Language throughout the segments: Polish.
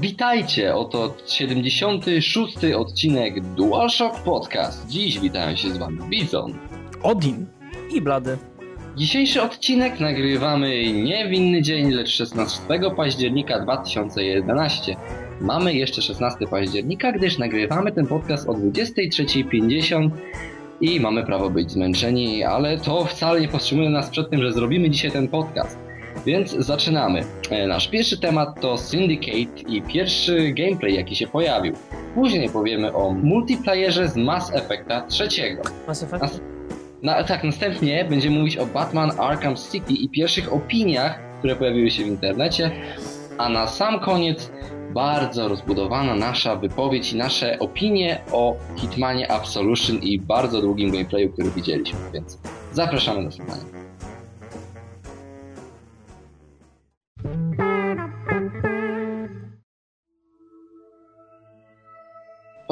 Witajcie, oto 76. odcinek DualShock Podcast. Dziś witają się z wami Bizon, Odin i Blady. Dzisiejszy odcinek nagrywamy nie w inny dzień, lecz 16 października 2011. Mamy jeszcze 16 października, gdyż nagrywamy ten podcast o 23.50 i mamy prawo być zmęczeni, ale to wcale nie powstrzymuje nas przed tym, że zrobimy dzisiaj ten podcast. Więc zaczynamy. E, nasz pierwszy temat to Syndicate i pierwszy gameplay, jaki się pojawił. Później powiemy o multiplayerze z Mass Effecta trzeciego. Mass Effect? Na, tak, następnie będziemy mówić o Batman Arkham City i pierwszych opiniach, które pojawiły się w internecie. A na sam koniec bardzo rozbudowana nasza wypowiedź i nasze opinie o Hitmanie Absolution i bardzo długim gameplayu, który widzieliśmy, więc zapraszamy do słuchania.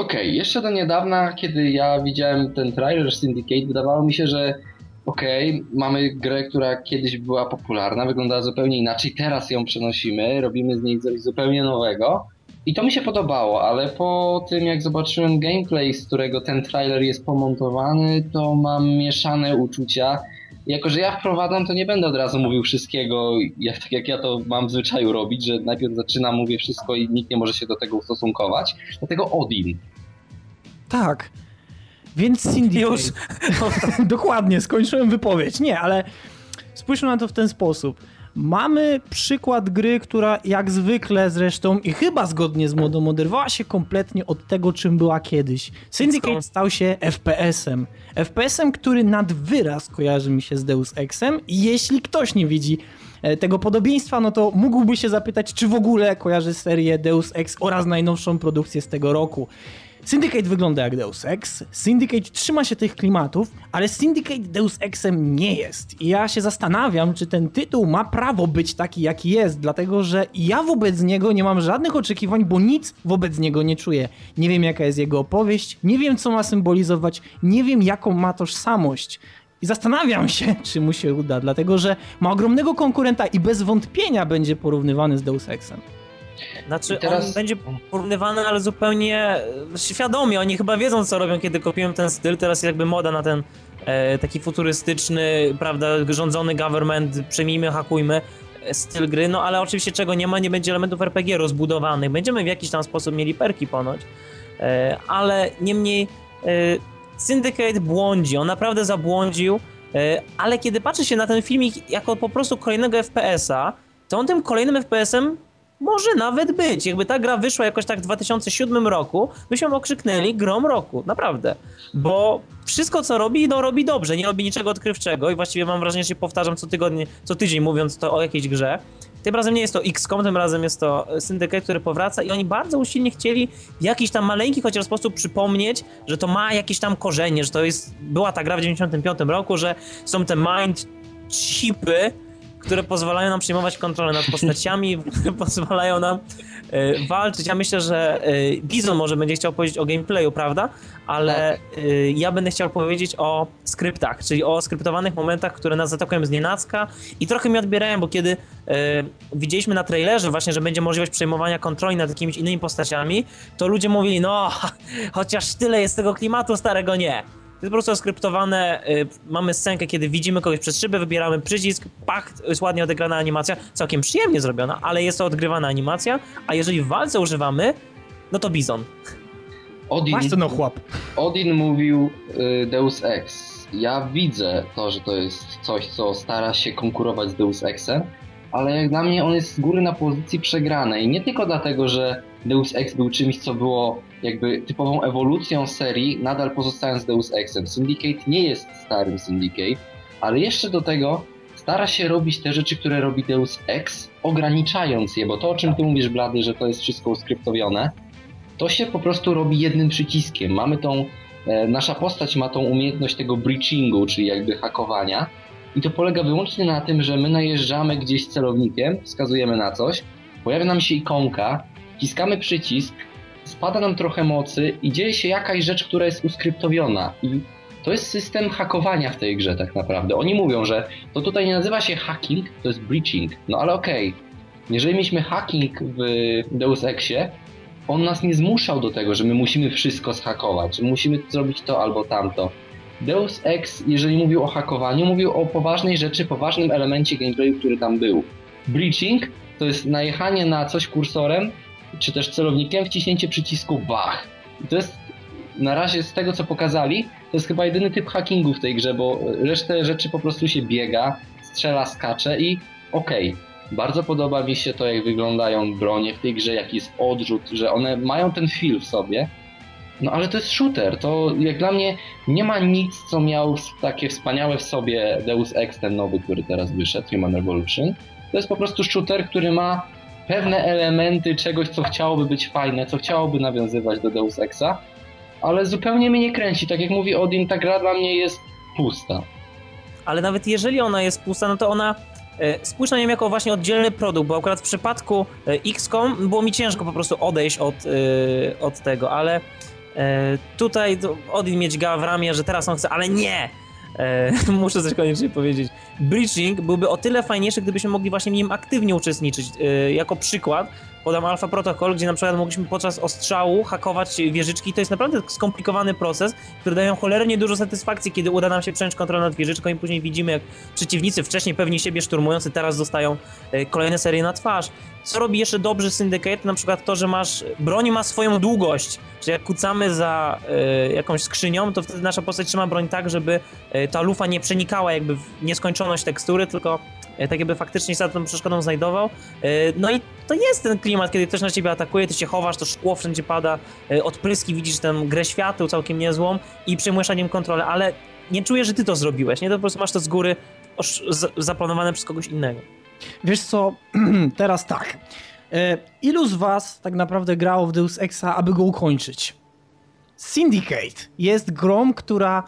Okej, okay, jeszcze do niedawna, kiedy ja widziałem ten trailer Syndicate, wydawało mi się, że okej, okay, mamy grę, która kiedyś była popularna, wyglądała zupełnie inaczej, teraz ją przenosimy, robimy z niej coś zupełnie nowego. I to mi się podobało, ale po tym jak zobaczyłem gameplay, z którego ten trailer jest pomontowany, to mam mieszane uczucia. Jako, że ja wprowadzam, to nie będę od razu mówił wszystkiego, jak, tak jak ja to mam w zwyczaju robić, że najpierw zaczynam, mówię wszystko i nikt nie może się do tego ustosunkować. Dlatego Odin. Tak. Więc Syndicate... Już. Dokładnie, skończyłem wypowiedź. Nie, ale spójrzmy na to w ten sposób. Mamy przykład gry, która jak zwykle zresztą i chyba zgodnie z modą oderwała się kompletnie od tego, czym była kiedyś. Syndicate stał się FPS-em. FPS-em, który nad wyraz kojarzy mi się z Deus Exem i jeśli ktoś nie widzi tego podobieństwa, no to mógłby się zapytać, czy w ogóle kojarzy serię Deus Ex oraz najnowszą produkcję z tego roku. Syndicate wygląda jak Deus Ex, Syndicate trzyma się tych klimatów, ale Syndicate Deus Exem nie jest. I ja się zastanawiam, czy ten tytuł ma prawo być taki, jaki jest, dlatego że ja wobec niego nie mam żadnych oczekiwań, bo nic wobec niego nie czuję. Nie wiem, jaka jest jego opowieść, nie wiem, co ma symbolizować, nie wiem, jaką ma tożsamość. I zastanawiam się, czy mu się uda, dlatego że ma ogromnego konkurenta i bez wątpienia będzie porównywany z Deus Exem. Znaczy, teraz... on będzie porównywany, ale zupełnie e, świadomie. Oni chyba wiedzą, co robią, kiedy kopiują ten styl. Teraz jakby moda na ten e, taki futurystyczny, prawda, rządzony government, przejmijmy, hakujmy e, styl gry, no ale oczywiście czego nie ma, nie będzie elementów RPG rozbudowanych. Będziemy w jakiś tam sposób mieli perki ponoć, e, ale niemniej e, Syndicate błądzi, on naprawdę zabłądził, e, ale kiedy patrzy się na ten filmik jako po prostu kolejnego FPS-a, to on tym kolejnym FPS-em może nawet być. Jakby ta gra wyszła jakoś tak w 2007 roku, byśmy okrzyknęli grom roku. Naprawdę. Bo wszystko, co robi, no robi dobrze. Nie robi niczego odkrywczego i właściwie mam wrażenie, że się powtarzam co tygodnie, co tydzień mówiąc to o jakiejś grze. Tym razem nie jest to XCOM, tym razem jest to Syndicate, który powraca i oni bardzo usilnie chcieli w jakiś tam maleńki chociaż sposób przypomnieć, że to ma jakieś tam korzenie, że to jest, była ta gra w 95 roku, że są te mind chipy, które pozwalają nam przyjmować kontrolę nad postaciami, pozwalają nam y, walczyć. Ja myślę, że y, Bizon może będzie chciał powiedzieć o gameplayu, prawda? Ale y, ja będę chciał powiedzieć o skryptach, czyli o skryptowanych momentach, które nas atakują z nienacka i trochę mi odbierają, bo kiedy widzieliśmy na trailerze właśnie, że będzie możliwość przejmowania kontroli nad jakimiś innymi postaciami, to ludzie mówili, no chociaż tyle jest tego klimatu starego, nie jest po prostu skryptowane, y, mamy scenkę, kiedy widzimy kogoś przez szybę, wybieramy przycisk, pach, jest ładnie odegrana animacja, całkiem przyjemnie zrobiona, ale jest to odgrywana animacja, a jeżeli w walce używamy, no to Bizon. Odin, Masz no chłop. Odin mówił y, Deus Ex. Ja widzę to, że to jest coś, co stara się konkurować z Deus Exem, ale jak dla mnie on jest z góry na pozycji przegranej. Nie tylko dlatego, że Deus Ex był czymś, co było jakby typową ewolucją serii, nadal pozostając Deus Exem. Syndicate nie jest starym Syndicate, ale jeszcze do tego stara się robić te rzeczy, które robi Deus Ex, ograniczając je, bo to o czym ty mówisz, Blady, że to jest wszystko uskryptowione, to się po prostu robi jednym przyciskiem. Mamy tą, e, nasza postać ma tą umiejętność tego breachingu, czyli jakby hakowania i to polega wyłącznie na tym, że my najeżdżamy gdzieś celownikiem, wskazujemy na coś, pojawia nam się ikonka, wciskamy przycisk, spada nam trochę mocy i dzieje się jakaś rzecz, która jest uskryptowiona. I to jest system hakowania w tej grze tak naprawdę. Oni mówią, że to tutaj nie nazywa się hacking, to jest breaching. No ale okej, okay. Jeżeli mieliśmy hacking w Deus Exie, on nas nie zmuszał do tego, że my musimy wszystko zhakować, że musimy zrobić to albo tamto. Deus Ex, jeżeli mówił o hakowaniu, mówił o poważnej rzeczy, poważnym elemencie gameplayu, który tam był. Breaching to jest najechanie na coś kursorem, czy też celownikiem, wciśnięcie przycisku bach. I to jest na razie z tego co pokazali, to jest chyba jedyny typ hackingu w tej grze, bo resztę rzeczy po prostu się biega, strzela, skacze i okej. Okay. Bardzo podoba mi się to, jak wyglądają bronie w tej grze, jaki jest odrzut, że one mają ten feel w sobie. No ale to jest shooter, to jak dla mnie nie ma nic, co miał takie wspaniałe w sobie Deus Ex, ten nowy, który teraz wyszedł, Human Revolution. To jest po prostu shooter, który ma pewne elementy czegoś, co chciałoby być fajne, co chciałoby nawiązywać do Deus Exa, ale zupełnie mnie nie kręci. Tak jak mówi Odin, ta gra dla mnie jest pusta. Ale nawet jeżeli ona jest pusta, no to ona e, spójrz na nią jako właśnie oddzielny produkt, bo akurat w przypadku e, XCOM było mi ciężko po prostu odejść od, e, od tego, ale tutaj Odin mieć gała w ramię, że teraz on chce, ale nie! muszę coś koniecznie powiedzieć. Breaching byłby o tyle fajniejszy, gdybyśmy mogli właśnie w nim aktywnie uczestniczyć. jako przykład, podam Alpha Protocol, gdzie na przykład mogliśmy podczas ostrzału hakować wieżyczki. To jest naprawdę skomplikowany proces, który daje cholernie dużo satysfakcji, kiedy uda nam się przejąć kontrolę nad wieżyczką i później widzimy, jak przeciwnicy wcześniej pewnie siebie szturmujący teraz dostają e, kolejne serie na twarz. Co robi jeszcze dobrze Syndicate? Na przykład to, że masz, broń ma swoją długość, że jak kucamy za y, jakąś skrzynią, to wtedy nasza postać trzyma broń tak, żeby y, ta lufa nie przenikała jakby w nieskończoność tekstury, tylko tak jakby faktycznie za tą przeszkodą znajdował. no i to jest ten klimat, kiedy ktoś na ciebie atakuje, ty się chowasz, to szkło wszędzie pada, odpryski, widzisz tę grę świateł całkiem niezłą i przejmujesz nad nim kontrolę, ale nie czuję, że ty to zrobiłeś, nie? To po prostu masz to z góry zaplanowane przez kogoś innego. Wiesz co, teraz tak. E, ilu z was tak naprawdę grało w Deus Exa, aby go ukończyć? Syndicate jest grą, która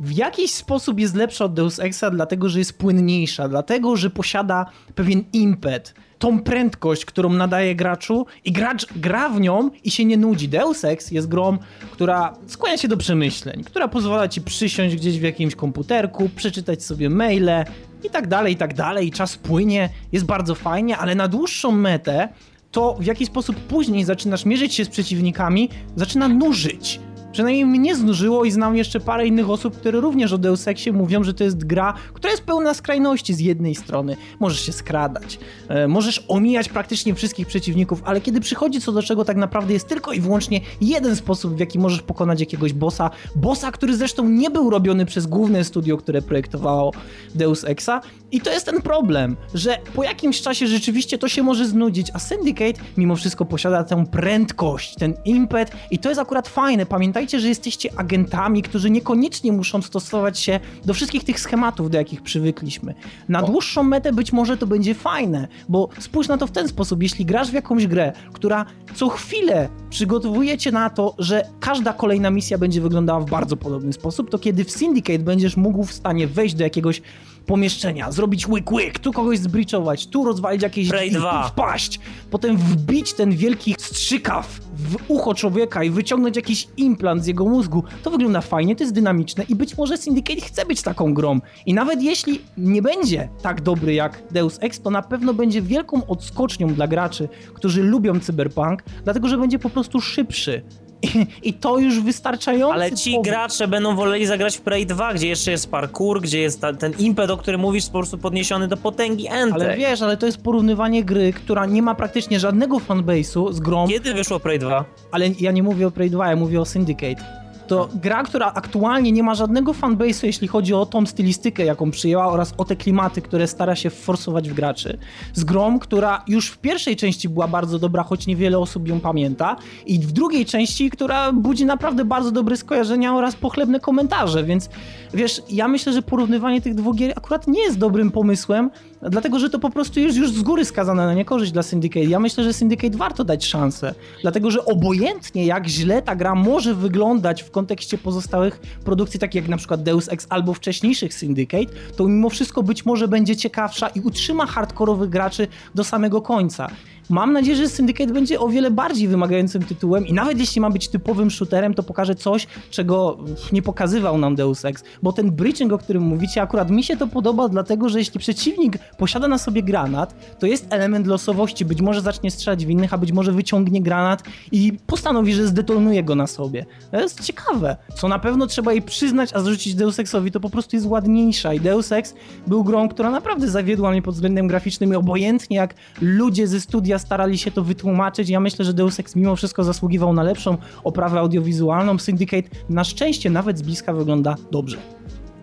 w jakiś sposób jest lepsza od Deus Exa, dlatego że jest płynniejsza, dlatego że posiada pewien impet, tą prędkość, którą nadaje graczu i gracz gra w nią i się nie nudzi. Deus Ex jest grą, która skłania się do przemyśleń, która pozwala ci przysiąść gdzieś w jakimś komputerku, przeczytać sobie maile i tak dalej, i tak dalej. Czas płynie, jest bardzo fajnie, ale na dłuższą metę to w jaki sposób później zaczynasz mierzyć się z przeciwnikami, zaczyna nużyć. Przynajmniej mnie znużyło i znam jeszcze parę innych osób, które również o Deus Exie mówią, że to jest gra, która jest pełna skrajności z jednej strony. Możesz się skradać, e, możesz omijać praktycznie wszystkich przeciwników, ale kiedy przychodzi co do czego tak naprawdę jest tylko i wyłącznie jeden sposób, w jaki możesz pokonać jakiegoś bossa, bossa, który zresztą nie był robiony przez główne studio, które projektowało Deus Exa i to jest ten problem, że po jakimś czasie rzeczywiście to się może znudzić, a Syndicate mimo wszystko posiada tę prędkość, ten impet i to jest akurat fajne, pamiętajcie że jesteście agentami, którzy niekoniecznie muszą stosować się do wszystkich tych schematów, do jakich przywykliśmy. Na dłuższą metę być może to będzie fajne, bo spójrz na to w ten sposób, jeśli grasz w jakąś grę, która co chwilę przygotowuje cię na to, że każda kolejna misja będzie wyglądała w bardzo podobny sposób, to kiedy w Syndicate będziesz mógł w stanie wejść do jakiegoś pomieszczenia, zrobić łyk łyk, tu kogoś zbriczować, tu rozwalić jakieś drzwi, tu wpaść, potem wbić ten wielki strzykaw w ucho człowieka i wyciągnąć jakiś implant z jego mózgu. To wygląda fajnie, to jest dynamiczne i być może Syndicate chce być taką grą. I nawet jeśli nie będzie tak dobry jak Deus Ex, to na pewno będzie wielką odskocznią dla graczy, którzy lubią cyberpunk, dlatego że będzie po prostu szybszy. I, to już wystarczająco. Ale ci powód. gracze będą woleli zagrać w Prey 2, gdzie jeszcze jest parkour, gdzie jest ta, ten impet, o którym mówisz, po prostu podniesiony do potęgi Ente. Ale wiesz, ale to jest porównywanie gry, która nie ma praktycznie żadnego fanbase'u z grą. Kiedy wyszło Prey 2? Ale ja nie mówię o Prey 2, ja mówię o Syndicate to gra, która aktualnie nie ma żadnego fanbase'u, jeśli chodzi o tą stylistykę, jaką przyjęła oraz o te klimaty, które stara się forsować w graczy. Z grą, która już w pierwszej części była bardzo dobra, choć niewiele osób ją pamięta i w drugiej części, która budzi naprawdę bardzo dobre skojarzenia oraz pochlebne komentarze, więc wiesz, ja myślę, że porównywanie tych dwóch gier akurat nie jest dobrym pomysłem, dlatego, że to po prostu jest już z góry skazane na niekorzyść dla Syndicate. Ja myślę, że Syndicate warto dać szansę, dlatego, że obojętnie jak źle ta gra może wyglądać w kontekście pozostałych produkcji, takich jak na przykład Deus Ex albo wcześniejszych Syndicate, to mimo wszystko być może będzie ciekawsza i utrzyma hardkorowych graczy do samego końca. Mam nadzieję, że Syndicate będzie o wiele bardziej wymagającym tytułem i nawet jeśli ma być typowym shooterem, to pokaże coś, czego nie pokazywał nam Deus Ex, bo ten breaching, o którym mówicie, akurat mi się to podoba, dlatego że jeśli przeciwnik posiada na sobie granat, to jest element losowości, być może zacznie strzelać w innych, a być może wyciągnie granat i postanowi, że zdetonuje go na sobie. To jest ciekawe, co na pewno trzeba jej przyznać, a zrzucić Deus Exowi to po prostu jest ładniejsza. I Deus Ex był grą, która naprawdę zawiodła mnie pod względem graficznym i obojętnie jak ludzie ze studia starali się to wytłumaczyć, ja myślę, że Deus Ex mimo wszystko zasługiwał na lepszą oprawę audiowizualną. Syndicate na szczęście nawet z bliska wygląda dobrze.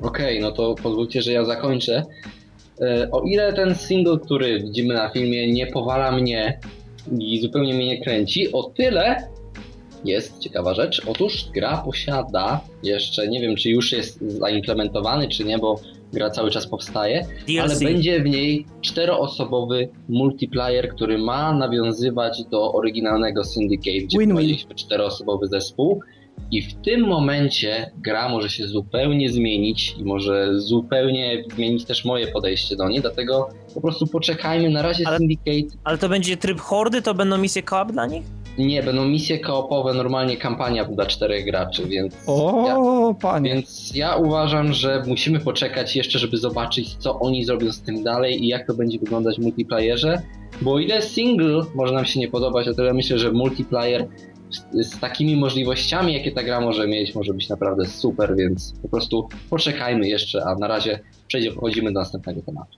Okej, okay, no to pozwólcie, że ja zakończę. E, o ile ten single, który widzimy na filmie, nie powala mnie i zupełnie mnie nie kręci, o tyle jest ciekawa rzecz. Otóż gra posiada jeszcze, nie wiem czy już jest zaimplementowany, czy nie, bo gra cały czas powstaje, DLC. ale będzie w niej czteroosobowy multiplayer, który ma nawiązywać do oryginalnego Syndicate, gdzie mieliśmy czteroosobowy zespół. I w tym momencie gra może się zupełnie zmienić i może zupełnie zmienić też moje podejście do niej, dlatego po prostu poczekajmy na razie ale, Syndicate. Ale to będzie tryb hordy, to będą misje co dla nich? Nie, będą misje koopowe, normalnie kampania dla czterech graczy, więc. O, ja, panie. Więc ja uważam, że musimy poczekać jeszcze, żeby zobaczyć, co oni zrobią z tym dalej i jak to będzie wyglądać w multiplayerze. Bo ile single może nam się nie podobać, o tyle myślę, że multiplayer z, z takimi możliwościami, jakie ta gra może mieć, może być naprawdę super, więc po prostu poczekajmy jeszcze, a na razie przechodzimy do następnego tematu.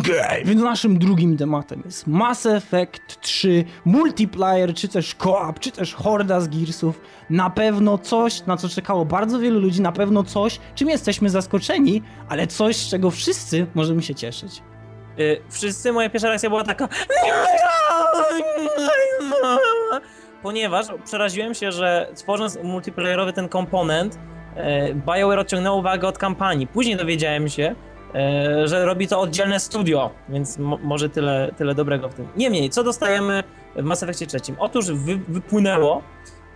Okay, więc naszym drugim tematem jest Mass Effect 3, multiplayer, czy też co-op, czy też horda z Gearsów. Na pewno coś, na co czekało bardzo wielu ludzi, na pewno coś, czym jesteśmy zaskoczeni, ale coś, z czego wszyscy możemy się cieszyć. Yy, wszyscy, moja pierwsza reakcja była taka ponieważ przeraziłem się, że tworząc multiplayerowy ten komponent, yy, BioWare odciągnęło uwagę od kampanii. Później dowiedziałem się, że robi to oddzielne studio, więc może tyle, tyle dobrego w tym. Niemniej, co dostajemy w Mass Effectie trzecim? Otóż wy wypłynęło,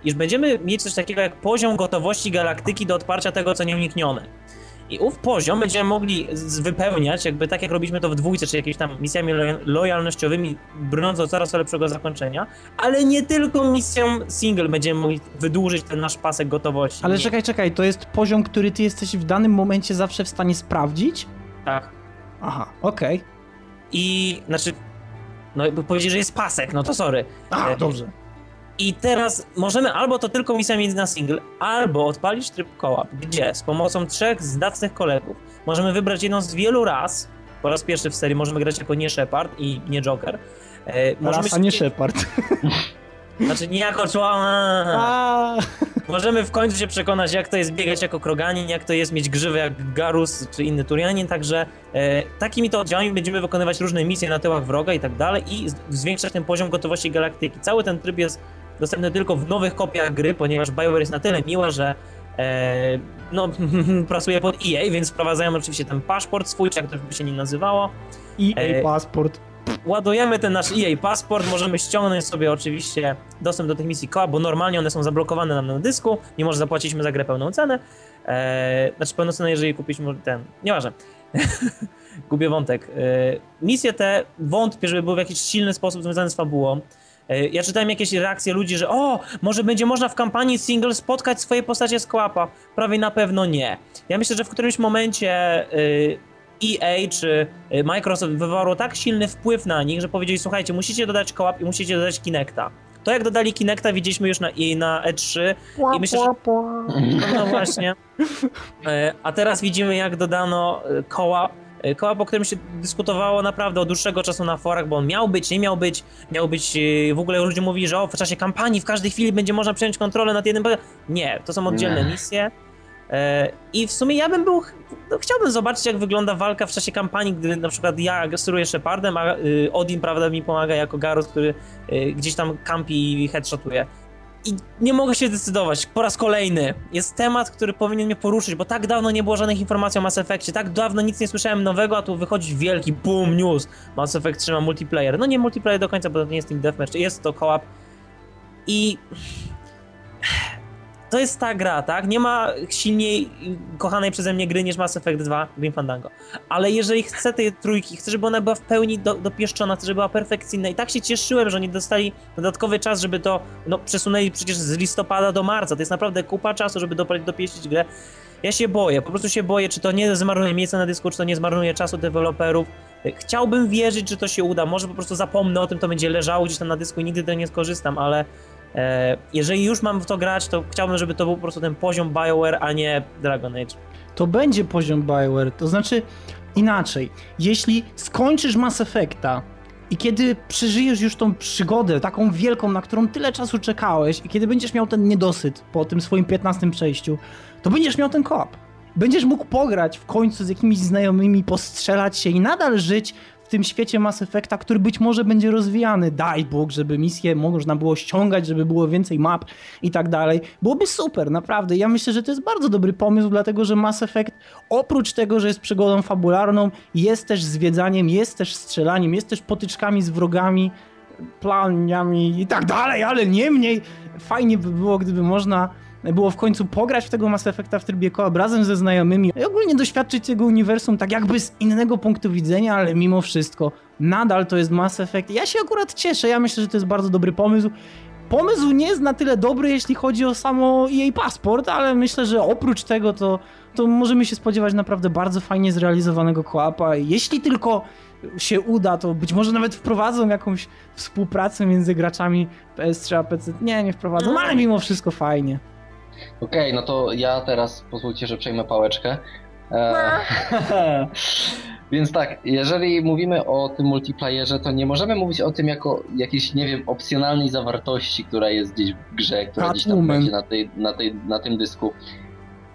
iż będziemy mieć coś takiego jak poziom gotowości galaktyki do odparcia tego, co nieuniknione. I ów poziom będziemy mogli wypełniać, jakby tak jak robiliśmy to w dwójce, czy jakimiś tam misjami lojalnościowymi, brnąc do coraz lepszego zakończenia, ale nie tylko misją single będziemy mogli wydłużyć ten nasz pasek gotowości. Ale nie. czekaj, czekaj, to jest poziom, który ty jesteś w danym momencie zawsze w stanie sprawdzić? Tak. Aha, okej. Okay. I, znaczy, no powiedzieć, że jest pasek, no to sorry. A, e, dobrze. I teraz możemy albo to tylko misjami na single, albo odpalić tryb koła, gdzie z pomocą trzech zdacnych kolegów możemy wybrać jedną z wielu raz. Po raz pierwszy w serii możemy grać jako nie Shepard i nie Joker. E, raz, a nie Shepard. Znaczy nie jako człowiek. Możemy w końcu się przekonać, jak to jest biegać jako kroganin, jak to jest mieć grzywę jak Garus czy inny Turianin, także e, takimi to oddziałami będziemy wykonywać różne misje na tyłach wroga i tak dalej i zwiększać ten poziom gotowości galaktyki. Cały ten tryb jest dostępny tylko w nowych kopiach gry, ponieważ BioWare jest na tyle miła, że e, no, pracuje pod EA, więc wprowadzają oczywiście ten paszport swój, czy jak to by się nie nazywało. EA e, paszport ładujemy ten nasz EA paszport, możemy ściągnąć sobie oczywiście dostęp do tych misji koła, bo normalnie one są zablokowane nam na dysku, nie może zapłaciliśmy za grę pełną cenę. Eee, znaczy pełną cenę, jeżeli kupiliśmy ten, nieważne. Gubię wątek. Eee, misje te wątpię, żeby były w jakiś silny sposób związane z fabułą. Eee, ja czytałem jakieś reakcje ludzi, że o, może będzie można w kampanii single spotkać swoje postacie z kołapa. Prawie na pewno nie. Ja myślę, że w którymś momencie yy, EA czy y, Microsoft wywarło tak silny wpływ na nich, że powiedzieli, słuchajcie, musicie dodać kołap i musicie dodać Kinecta. To jak dodali Kinecta widzieliśmy już na, na E3 i myślę, że... No właśnie. E, a teraz widzimy jak dodano kołap e, kołap, o którym się dyskutowało naprawdę od dłuższego czasu na forach, bo on miał być, nie miał być, miał być, e, w ogóle ludzie mówili, że o, w czasie kampanii w każdej chwili będzie można przejąć kontrolę nad jednym... Nie, to są oddzielne nie. misje I w sumie ja bym był, no, chciałbym zobaczyć jak wygląda walka w czasie kampanii, gdy na przykład ja steruję Shepardem, a y, Odin prawda mi pomaga jako Garus, który y, gdzieś tam kampi i headshotuje. I nie mogę się decydować. Po raz kolejny jest temat, który powinien mnie poruszyć, bo tak dawno nie było żadnych informacji o Mass Effectie, tak dawno nic nie słyszałem nowego, a tu wychodzi wielki boom news. Mass Effect trzyma multiplayer. No nie multiplayer do końca, bo to nie jest Team Deathmatch, jest to co-op. I to jest ta gra, tak? Nie ma silniej kochanej przeze mnie gry niż Mass Effect 2 Grim Fandango. Ale jeżeli chcę tej trójki, chcę, żeby ona była w pełni do, dopieszczona, chcę, żeby była perfekcyjna i tak się cieszyłem, że oni dostali dodatkowy czas, żeby to, no przesunęli przecież z listopada do marca. To jest naprawdę kupa czasu, żeby dopieścić grę. Ja się boję, po prostu się boję, czy to nie zmarnuje miejsca na dysku, czy to nie zmarnuje czasu deweloperów. Chciałbym wierzyć, że to się uda. Może po prostu zapomnę o tym, to będzie leżało gdzieś tam na dysku i nigdy do nie skorzystam, ale jeżeli już mam w to grać, to chciałbym, żeby to był po prostu ten poziom BioWare, a nie Dragon Age. To będzie poziom BioWare, to znaczy inaczej. Jeśli skończysz Mass Effecta i kiedy przeżyjesz już tą przygodę, taką wielką, na którą tyle czasu czekałeś, i kiedy będziesz miał ten niedosyt po tym swoim 15 przejściu, to będziesz miał ten koop. Będziesz mógł pograć w końcu z jakimiś znajomymi, postrzelać się i nadal żyć w tym świecie Mass Effecta, który być może będzie rozwijany. Daj Bóg, żeby misje można było ściągać, żeby było więcej map i tak dalej. Byłoby super, naprawdę. Ja myślę, że to jest bardzo dobry pomysł, dlatego że Mass Effect oprócz tego, że jest przygodą fabularną, jest też zwiedzaniem, jest też strzelaniem, jest też potyczkami z wrogami, planiami i tak dalej, ale niemniej fajnie by było, gdyby można było w końcu pograć w tego Mass Effecta w trybie koop razem ze znajomymi i ogólnie doświadczyć tego uniwersum tak jakby z innego punktu widzenia, ale mimo wszystko nadal to jest Mass Effect. Ja się akurat cieszę, ja myślę, że to jest bardzo dobry pomysł. Pomysł nie jest na tyle dobry, jeśli chodzi o samo jej paszport, ale myślę, że oprócz tego to, to możemy się spodziewać naprawdę bardzo fajnie zrealizowanego koapa. Jeśli tylko się uda, to być może nawet wprowadzą jakąś współpracę między graczami PS3 a PC. Nie, nie wprowadzą, no, ale mimo wszystko fajnie. Okej, okay, no to ja teraz pozwólcie, że przejmę pałeczkę. E... Więc tak, jeżeli mówimy o tym multiplayerze, to nie możemy mówić o tym jako jakiejś, nie wiem, opcjonalnej zawartości, która jest gdzieś w grze, która gdzieś tam będzie na, tej, na, tej, na tym dysku.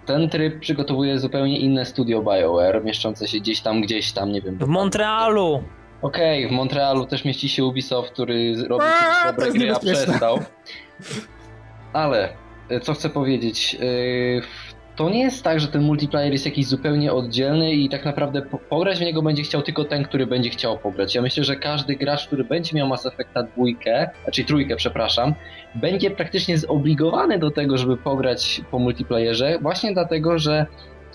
Ten tryb przygotowuje zupełnie inne studio BioWare, mieszczące się gdzieś tam, gdzieś tam, nie wiem. W Montrealu! Okej, okay, w Montrealu też mieści się Ubisoft, który robi dobre gry, a przestał. Ale co chcę powiedzieć? E, to nie jest tak, że ten multiplayer jest jakiś zupełnie oddzielny i tak naprawdę pograć w niego będzie chciał tylko ten, który będzie chciał pograć. Ja myślę, że każdy gracz, który będzie miał Mass Effecta dwójkę, znaczy trójkę, przepraszam, będzie praktycznie zobligowany do tego, żeby pograć po multiplayerze, właśnie dlatego, że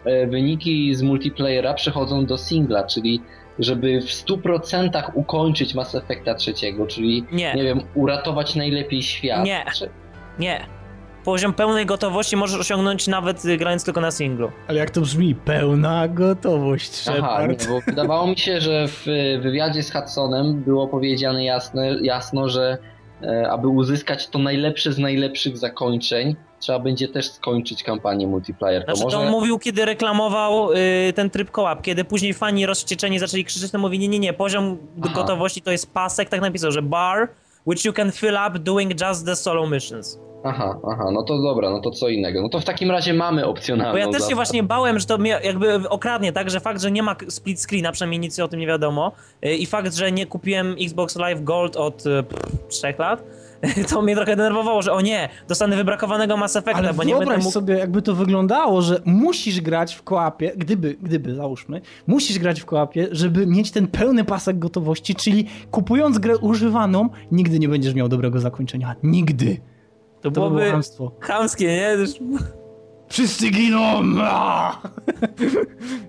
e, wyniki z multiplayera przechodzą do singla, czyli żeby w 100% ukończyć Mass Effecta trzeciego, czyli nie, nie wiem, uratować najlepiej świat. Nie. Nie poziom pełnej gotowości możesz osiągnąć nawet y, grając tylko na singlu. Ale jak to brzmi? Pełna gotowość, Shepard. Aha, nie, bo wydawało mi się, że w wywiadzie z Hudsonem było powiedziane jasne, jasno, że e, aby uzyskać to najlepsze z najlepszych zakończeń, trzeba będzie też skończyć kampanię multiplayer. To znaczy, może... to on mówił, kiedy reklamował y, ten tryb kołap, kiedy później fani rozwścieczeni zaczęli krzyczeć, to mówi, nie, nie, nie, poziom Aha. gotowości to jest pasek, tak napisał, że bar, which you can fill up doing just the solo missions. Aha, aha, no to dobra, no to co innego. No to w takim razie mamy opcjonalną Bo ja też się właśnie bałem, że to mnie jakby okradnie, tak, że fakt, że nie ma split screena, przynajmniej nic o tym nie wiadomo y, i fakt, że nie kupiłem Xbox Live Gold od y, pff, 3 lat, to mnie trochę denerwowało, że o nie, dostanę wybrakowanego Mass Effecta, Ale bo nie będę mógł... sobie, jakby to wyglądało, że musisz grać w kołapie, gdyby, gdyby, załóżmy, musisz grać w kołapie, żeby mieć ten pełny pasek gotowości, czyli kupując grę używaną, nigdy nie będziesz miał dobrego zakończenia. Nigdy. To, to byłoby hamstwo. chamskie, nie? Wszyscy giną!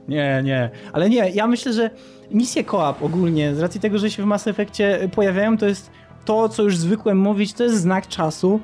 nie, nie. Ale nie, ja myślę, że misje koop ogólnie, z racji tego, że się w Mass Effectie pojawiają, to jest to, co już zwykłem mówić, to jest znak czasu.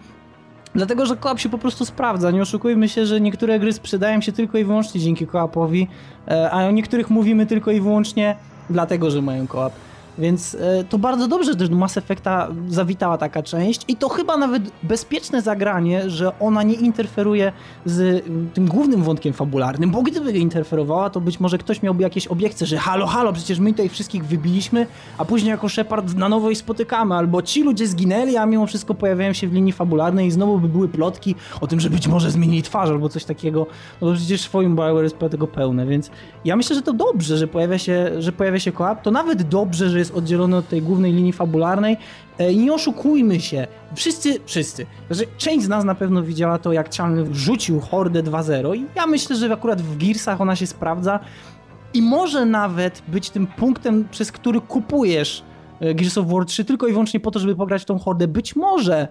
Dlatego, że koop się po prostu sprawdza. Nie oszukujmy się, że niektóre gry sprzedają się tylko i wyłącznie dzięki koopowi, e, a o niektórych mówimy tylko i wyłącznie dlatego, że mają koop. Więc e, to bardzo dobrze, że do Mass Effecta zawitała taka część i to chyba nawet bezpieczne zagranie, że ona nie interferuje z tym głównym wątkiem fabularnym, bo gdyby interferowała, to być może ktoś miałby jakieś obiekcje, że halo, halo, przecież my tutaj wszystkich wybiliśmy, a później jako Shepard na nowo ich spotykamy, albo ci ludzie zginęli, a mimo wszystko pojawiają się w linii fabularnej i znowu by były plotki o tym, że być może zmienili twarz albo coś takiego, no bo przecież swoim Bioware jest tego pełne, więc ja myślę, że to dobrze, że pojawia się, że pojawia się koop, to nawet dobrze, że jest oddzielony od tej głównej linii fabularnej. E, nie oszukujmy się, wszyscy, wszyscy, że część z nas na pewno widziała to, jak Chang rzucił Hordę 2.0 i ja myślę, że akurat w Gearsach ona się sprawdza i może nawet być tym punktem, przez który kupujesz e, Gears of War 3 tylko i wyłącznie po to, żeby pograć w tą Hordę. Być może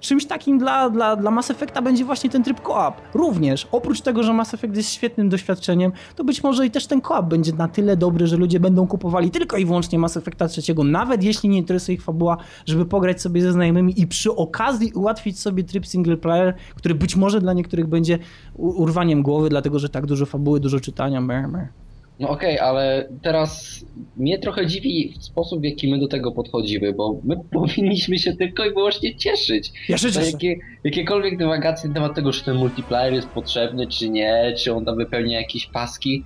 czymś takim dla, dla, dla Mass Effecta będzie właśnie ten tryb co-op. Również, oprócz tego, że Mass Effect jest świetnym doświadczeniem, to być może i też ten co-op będzie na tyle dobry, że ludzie będą kupowali tylko i wyłącznie Mass Effecta trzeciego, nawet jeśli nie interesuje ich fabuła, żeby pograć sobie ze znajomymi i przy okazji ułatwić sobie tryb single player, który być może dla niektórych będzie urwaniem głowy, dlatego że tak dużo fabuły, dużo czytania. Mer, mer. No okej, okay, ale teraz mnie trochę dziwi sposób, w jaki my do tego podchodzimy, bo my powinniśmy się tylko i wyłącznie cieszyć. Ja się cieszę. Jakie, jakiekolwiek dywagacje na temat tego, czy ten multiplayer jest potrzebny, czy nie, czy on tam wypełnia jakieś paski,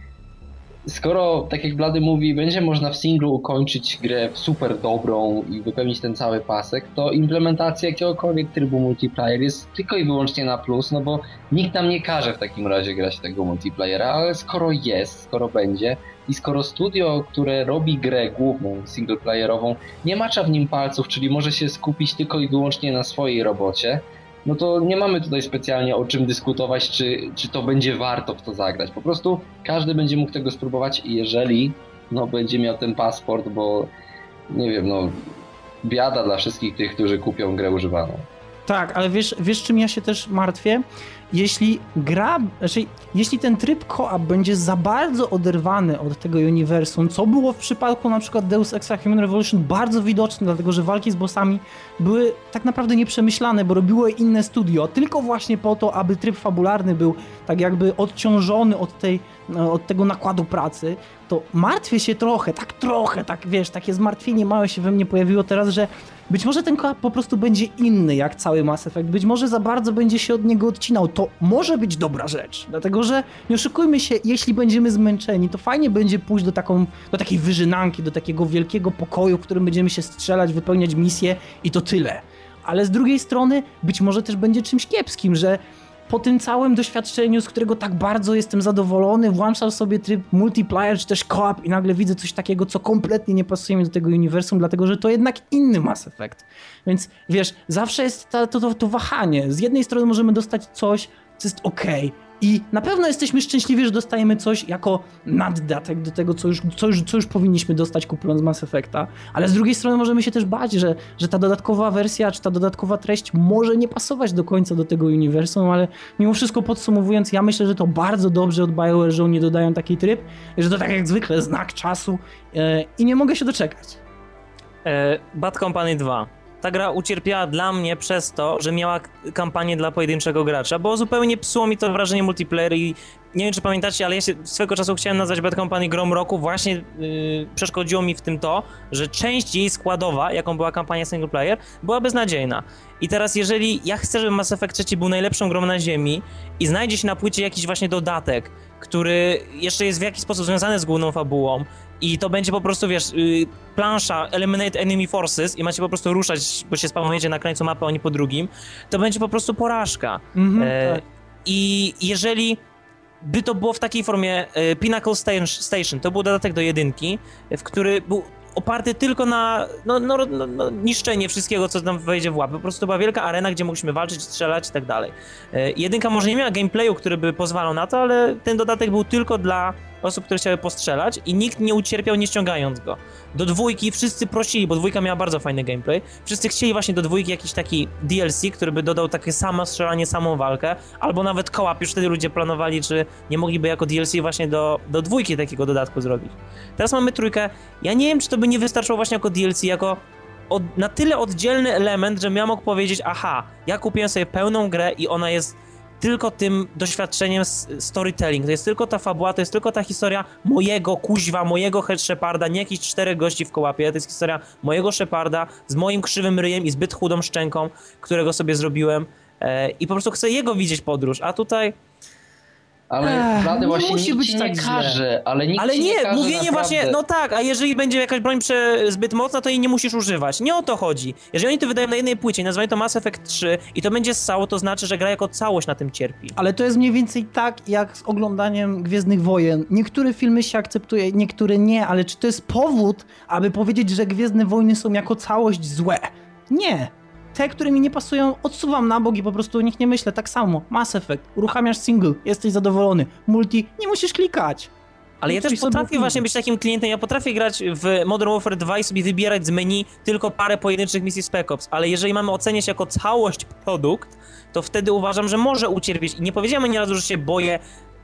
skoro, tak jak Blady mówi, będzie można w singlu ukończyć grę super dobrą i wypełnić ten cały pasek, to implementacja jakiegokolwiek trybu multiplayer jest tylko i wyłącznie na plus, no bo nikt nam nie każe w takim razie grać tego multiplayera, ale skoro jest, skoro będzie i skoro studio, które robi grę główną, singleplayerową, nie macza w nim palców, czyli może się skupić tylko i wyłącznie na swojej robocie, no to nie mamy tutaj specjalnie o czym dyskutować, czy, czy to będzie warto w to zagrać. Po prostu każdy będzie mógł tego spróbować i jeżeli no, będzie miał ten paszport, bo nie wiem, no biada dla wszystkich tych, którzy kupią grę używaną. Tak, ale wiesz, wiesz czym ja się też martwię? jeśli gra, znaczy, jeśli ten tryb co-op będzie za bardzo oderwany od tego uniwersum, co było w przypadku na przykład Deus Ex Human Revolution bardzo widoczne, dlatego że walki z bossami były tak naprawdę nieprzemyślane, bo robiło je inne studio, tylko właśnie po to, aby tryb fabularny był tak jakby odciążony od, tej, od tego nakładu pracy, to martwię się trochę, tak trochę, tak wiesz, takie zmartwienie małe się we mnie pojawiło teraz, że być może ten koop po prostu będzie inny jak cały Mass Effect, być może za bardzo będzie się od niego odcinał. To może być dobra rzecz, dlatego że nie oszukujmy się, jeśli będziemy zmęczeni, to fajnie będzie pójść do, taką, do takiej wyżynanki, do takiego wielkiego pokoju, w którym będziemy się strzelać, wypełniać misje i to tyle. Ale z drugiej strony być może też będzie czymś kiepskim, że po tym całym doświadczeniu, z którego tak bardzo jestem zadowolony, włączam sobie tryb multiplayer czy też co-op i nagle widzę coś takiego, co kompletnie nie pasuje mi do tego uniwersum, dlatego że to jednak inny Mass Effect. Więc wiesz, zawsze jest to, to, to wahanie. Z jednej strony możemy dostać coś, co jest ok, i na pewno jesteśmy szczęśliwi, że dostajemy coś jako naddatek do tego, co już, co już, co już powinniśmy dostać kupując Mass Effecta, ale z drugiej strony możemy się też bać, że, że ta dodatkowa wersja, czy ta dodatkowa treść może nie pasować do końca do tego uniwersum, ale mimo wszystko podsumowując, ja myślę, że to bardzo dobrze od BioWare, że oni dodają taki tryb, że to tak jak zwykle znak czasu yy, i nie mogę się doczekać. E, Bad Company 2 ta gra ucierpiała dla mnie przez to, że miała kampanię dla pojedynczego gracza, bo zupełnie psuło mi to wrażenie multiplayer i nie wiem czy pamiętacie, ale ja się swego czasu chciałem nazwać Bad Company grom roku, właśnie yy, przeszkodziło mi w tym to, że część jej składowa, jaką była kampania single player, była beznadziejna. I teraz jeżeli ja chcę, żeby Mass Effect 3 był najlepszą grą na ziemi i znajdzie się na płycie jakiś właśnie dodatek, który jeszcze jest w jakiś sposób związany z główną fabułą i to będzie po prostu, wiesz, yy, plansza Eliminate Enemy Forces i macie po prostu ruszać, bo się spamujecie na krańcu mapy, oni po drugim, to będzie po prostu porażka. -hmm, e, tak. I jeżeli by to było w takiej formie e, Pinnacle Station, to był dodatek do jedynki, w który był oparty tylko na no, no, no, no, niszczenie wszystkiego, co nam wejdzie w łapy. Po prostu to była wielka arena, gdzie mogliśmy walczyć, strzelać i tak dalej. E, jedynka może nie miała gameplayu, który by pozwalał na to, ale ten dodatek był tylko dla osób, które chciały postrzelać i nikt nie ucierpiał nie ściągając go. Do dwójki wszyscy prosili, bo dwójka miała bardzo fajny gameplay, wszyscy chcieli właśnie do dwójki jakiś taki DLC, który by dodał takie samo strzelanie, samą walkę, albo nawet kołap, już wtedy ludzie planowali, czy nie mogliby jako DLC właśnie do, do dwójki takiego dodatku zrobić. Teraz mamy trójkę, ja nie wiem, czy to by nie wystarczyło właśnie jako DLC, jako od, na tyle oddzielny element, że ja mógł powiedzieć, aha, ja kupiłem sobie pełną grę i ona jest tylko tym doświadczeniem storytelling. To jest tylko ta fabuła, to jest tylko ta historia mojego kuźwa, mojego Sheparda, nie jakichś czterech gości w kołapie. To jest historia mojego Sheparda z moim krzywym ryjem i zbyt chudą szczęką, którego sobie zrobiłem. E, I po prostu chcę jego widzieć podróż. A tutaj ale Ech, właśnie musi być tak nie każe, ale nikt Ale nie, nie każe mówienie naprawdę. właśnie, no tak, a jeżeli będzie jakaś broń prze, zbyt mocna, to jej nie musisz używać. Nie o to chodzi. Jeżeli oni to wydają na jednej płycie i nazywają to Mass Effect 3 i to będzie ssało, to znaczy, że gra jako całość na tym cierpi. Ale to jest mniej więcej tak, jak z oglądaniem Gwiezdnych Wojen. Niektóre filmy się akceptuje, niektóre nie, ale czy to jest powód, aby powiedzieć, że Gwiezdne Wojny są jako całość złe? Nie te, które mi nie pasują, odsuwam na bok i po prostu o nich nie myślę. Tak samo, Mass Effect, uruchamiasz single, jesteś zadowolony. Multi, nie musisz klikać. Ale ja też potrafię właśnie być takim klientem, ja potrafię grać w Modern Warfare 2 i sobie wybierać z menu tylko parę pojedynczych misji Spec Ops, ale jeżeli mamy oceniać jako całość produkt, to wtedy uważam, że może ucierpieć. I nie powiedziałem ani razu, że się boję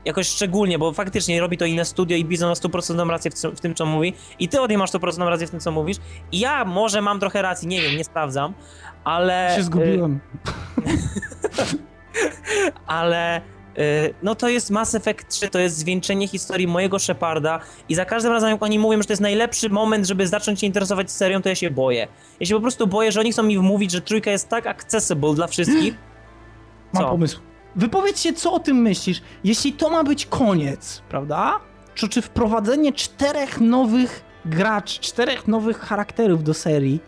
jakoś szczególnie, bo faktycznie robi to inne studio i Bizon ma 100% rację w, w, tym, co mówi i ty od niej masz 100% rację w tym, co mówisz i ja może mam trochę racji, nie wiem, nie sprawdzam, ale... się zgubiłem. ale y, no to jest Mass Effect 3, to jest zwieńczenie historii mojego Sheparda i za każdym razem jak oni mówią, że to jest najlepszy moment, żeby zacząć się interesować serią, to ja się boję. Ja się po prostu boję, że oni chcą mi wmówić, że trójka jest tak accessible dla wszystkich. Mam Co? pomysł. Wypowiedz się, co o tym myślisz. Jeśli to ma być koniec, prawda? Czy, czy wprowadzenie czterech nowych graczy, czterech nowych charakterów do serii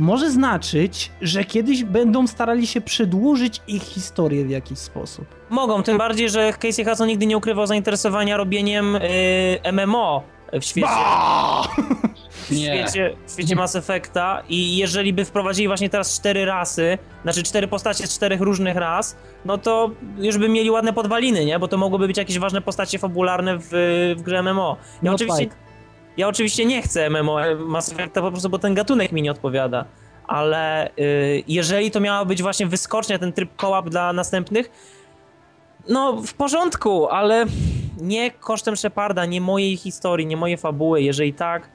może znaczyć, że kiedyś będą starali się przedłużyć ich historię w jakiś sposób. Mogą, tym bardziej, że Casey Hudson nigdy nie ukrywał zainteresowania robieniem yy, MMO w świecie. W świecie, w świecie Mass Effecta i jeżeli by wprowadzili właśnie teraz cztery rasy, znaczy cztery postacie z czterech różnych ras, no to już by mieli ładne podwaliny, nie? Bo to mogłyby być jakieś ważne postacie fabularne w, w grze MMO. Ja no oczywiście... Ja oczywiście nie chcę MMO Mass Effecta po prostu, bo ten gatunek mi nie odpowiada. Ale y, jeżeli to miała być właśnie wyskocznia, ten tryb co-op dla następnych, no w porządku, ale nie kosztem Sheparda, nie mojej historii, nie mojej fabuły. Jeżeli tak,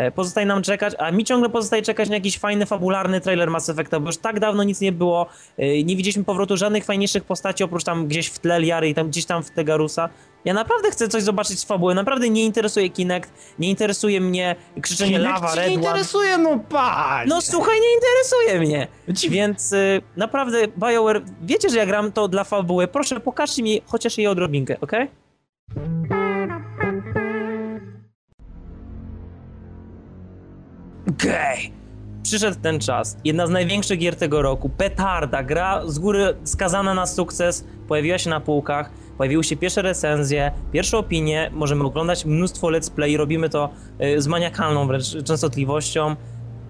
E, pozostaje nam czekać, a mi ciągle pozostaje czekać na jakiś fajny, fabularny trailer Mass Effecta, bo już tak dawno nic nie było, e, nie widzieliśmy powrotu żadnych fajniejszych postaci, oprócz tam gdzieś w tle Liary i tam gdzieś tam w Tegarusa. Ja naprawdę chcę coś zobaczyć z fabuły, naprawdę nie interesuje Kinect, nie interesuje mnie krzyczenie Kinect lawa, Red nie interesuje, no patrz! No słuchaj, nie interesuje mnie! Więc y, naprawdę, BioWare, wiecie, że ja gram to dla fabuły, proszę pokażcie mi chociaż jej odrobinkę, okej? Okay? Gej! Przyszedł ten czas. Jedna z największych gier tego roku. Petarda. Gra z góry skazana na sukces. Pojawiła się na półkach. Pojawiły się pierwsze recenzje, pierwsze opinie. Możemy oglądać mnóstwo let's play. Robimy to y, z maniakalną wręcz częstotliwością.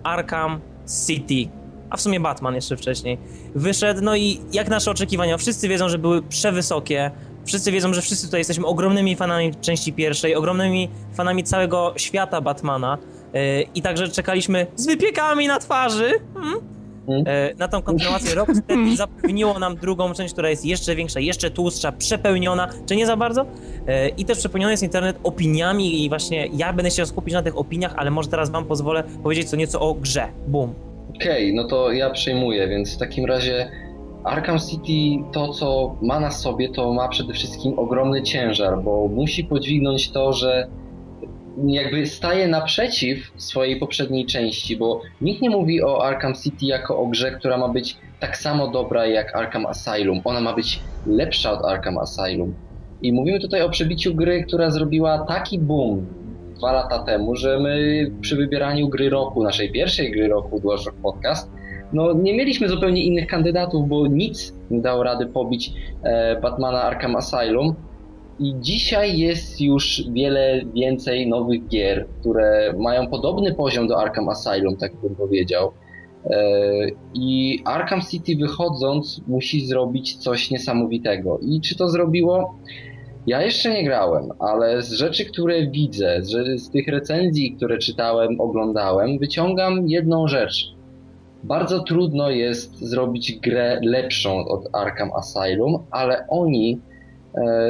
Arkham City. A w sumie Batman jeszcze wcześniej. Wyszedł, no i jak nasze oczekiwania? Wszyscy wiedzą, że były przewysokie. Wszyscy wiedzą, że wszyscy tutaj jesteśmy ogromnymi fanami części pierwszej, ogromnymi fanami całego świata Batmana. E, I także czekaliśmy z wypiekami na twarzy hmm? E, na tą kontynuację. Rocksteady zapewniło nam drugą część, która jest jeszcze większa, jeszcze tłustsza, przepełniona, czy nie za bardzo? E, I też przepełniony jest internet opiniami i właśnie ja będę się skupić na tych opiniach, ale może teraz wam pozwolę powiedzieć co nieco o grze. Boom. Okej, okay, no to ja przejmuję, więc w takim razie Arkham City to, co ma na sobie, to ma przede wszystkim ogromny ciężar, bo musi podźwignąć to, że jakby staje naprzeciw swojej poprzedniej części, bo nikt nie mówi o Arkham City jako o grze, która ma być tak samo dobra jak Arkham Asylum. Ona ma być lepsza od Arkham Asylum. I mówimy tutaj o przebiciu gry, która zrobiła taki boom dwa lata temu, że my przy wybieraniu gry roku, naszej pierwszej gry roku DualShock Podcast, no nie mieliśmy zupełnie innych kandydatów, bo nic nie dało rady pobić e, Batmana Arkham Asylum. I dzisiaj jest już wiele więcej nowych gier, które mają podobny poziom do Arkham Asylum, tak bym powiedział. E, I Arkham City wychodząc musi zrobić coś niesamowitego. I czy to zrobiło? Ja jeszcze nie grałem, ale z rzeczy, które widzę, z, tych recenzji, które czytałem, oglądałem, wyciągam jedną rzecz. Bardzo trudno jest zrobić grę lepszą od Arkham Asylum, ale oni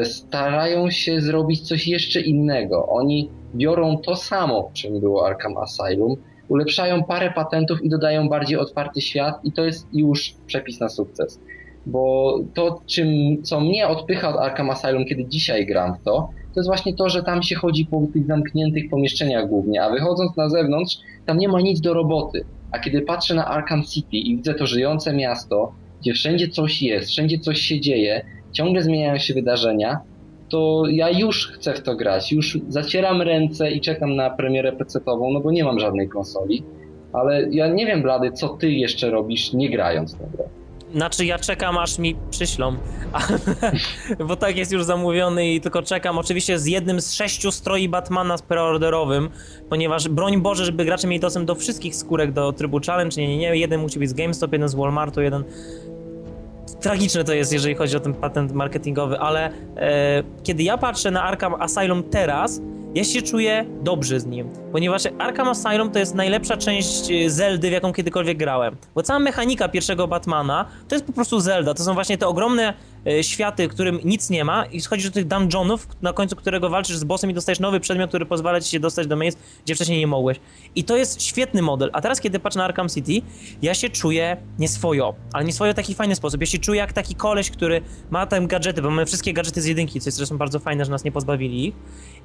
starają się zrobić coś jeszcze innego. Oni biorą to samo, czym było Arkham Asylum, ulepszają parę patentów i dodają bardziej otwarty świat i to jest już przepis na sukces. Bo to, czym, co mnie odpycha od Arkham Asylum, kiedy dzisiaj gram w to, to jest właśnie to, że tam się chodzi po tych zamkniętych pomieszczeniach głównie, a wychodząc na zewnątrz, tam nie ma nic do roboty. A kiedy patrzę na Arkham City i widzę to żyjące miasto, gdzie wszędzie coś jest, wszędzie coś się dzieje, ciągle zmieniają się wydarzenia, to ja już chcę w to grać. Już zacieram ręce i czekam na premierę PC-ową, no bo nie mam żadnej konsoli. Ale ja nie wiem, Blady, co ty jeszcze robisz, nie grając w grę. Znaczy ja czekam aż mi przyślą, bo tak jest już zamówiony i tylko czekam oczywiście z jednym z sześciu stroi Batmana z preorderowym, ponieważ broń Boże, żeby gracze mieli dostęp do wszystkich skórek do trybu challenge, nie, nie, nie, jeden musi być z GameStop, jeden z Walmartu, jeden tragiczne to jest, jeżeli chodzi o ten patent marketingowy, ale e, kiedy ja patrzę na Arkham Asylum teraz, ja się czuję dobrze z nim, ponieważ Arkham Asylum to jest najlepsza część e, Zeldy, w jaką kiedykolwiek grałem. Bo cała mechanika pierwszego Batmana to jest po prostu Zelda. To są właśnie te ogromne światy, którym nic nie ma i schodzisz do tych dungeonów, na końcu którego walczysz z bossem i dostajesz nowy przedmiot, który pozwala ci się dostać do miejsc, gdzie wcześniej nie mogłeś. I to jest świetny model. A teraz, kiedy patrzę na Arkham City, ja się czuję nieswojo, ale nieswojo w taki fajny sposób. Ja się czuję jak taki koleś, który ma tam gadżety, bo mamy wszystkie gadżety z jedynki, co jest zresztą bardzo fajne, że nas nie pozbawili ich.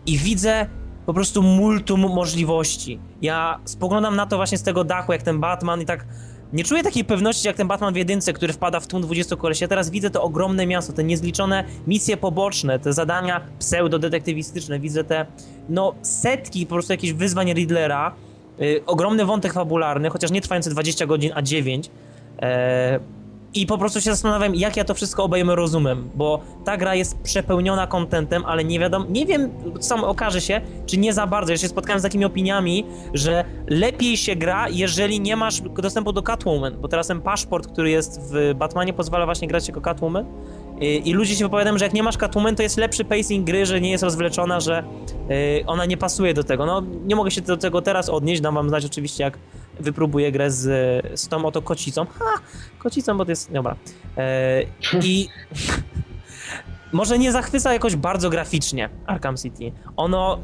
I widzę po prostu multum możliwości. Ja spoglądam na to właśnie z tego dachu, jak ten Batman i tak nie czuję takiej pewności jak ten Batman w jedynce, który wpada w tłum 20 kolesi. Ja teraz widzę to ogromne miasto, te niezliczone misje poboczne, te zadania pseudo-detektywistyczne. Widzę te, no, setki po prostu jakichś wyzwań Riddlera. Yy, ogromny wątek fabularny, chociaż nie trwający 20 godzin, a 9. Yy, i po prostu się zastanawiam, jak ja to wszystko obejmę rozumem, bo ta gra jest przepełniona kontentem, ale nie wiadomo, nie wiem, sam okaże się, czy nie za bardzo. Ja się spotkałem z takimi opiniami, że lepiej się gra, jeżeli nie masz dostępu do Catwoman, bo teraz ten paszport, który jest w Batmanie pozwala właśnie grać jako Catwoman i, i ludzie się wypowiadają, że jak nie masz Catwoman, to jest lepszy pacing gry, że nie jest rozwleczona, że y, ona nie pasuje do tego. No, nie mogę się do tego teraz odnieść, dam wam znać oczywiście, jak wypróbuję grę z, z tą oto kocicą. Ha! Kocicą, bo to jest... Dobra. E, I... może nie zachwyca jakoś bardzo graficznie Arkham City. Ono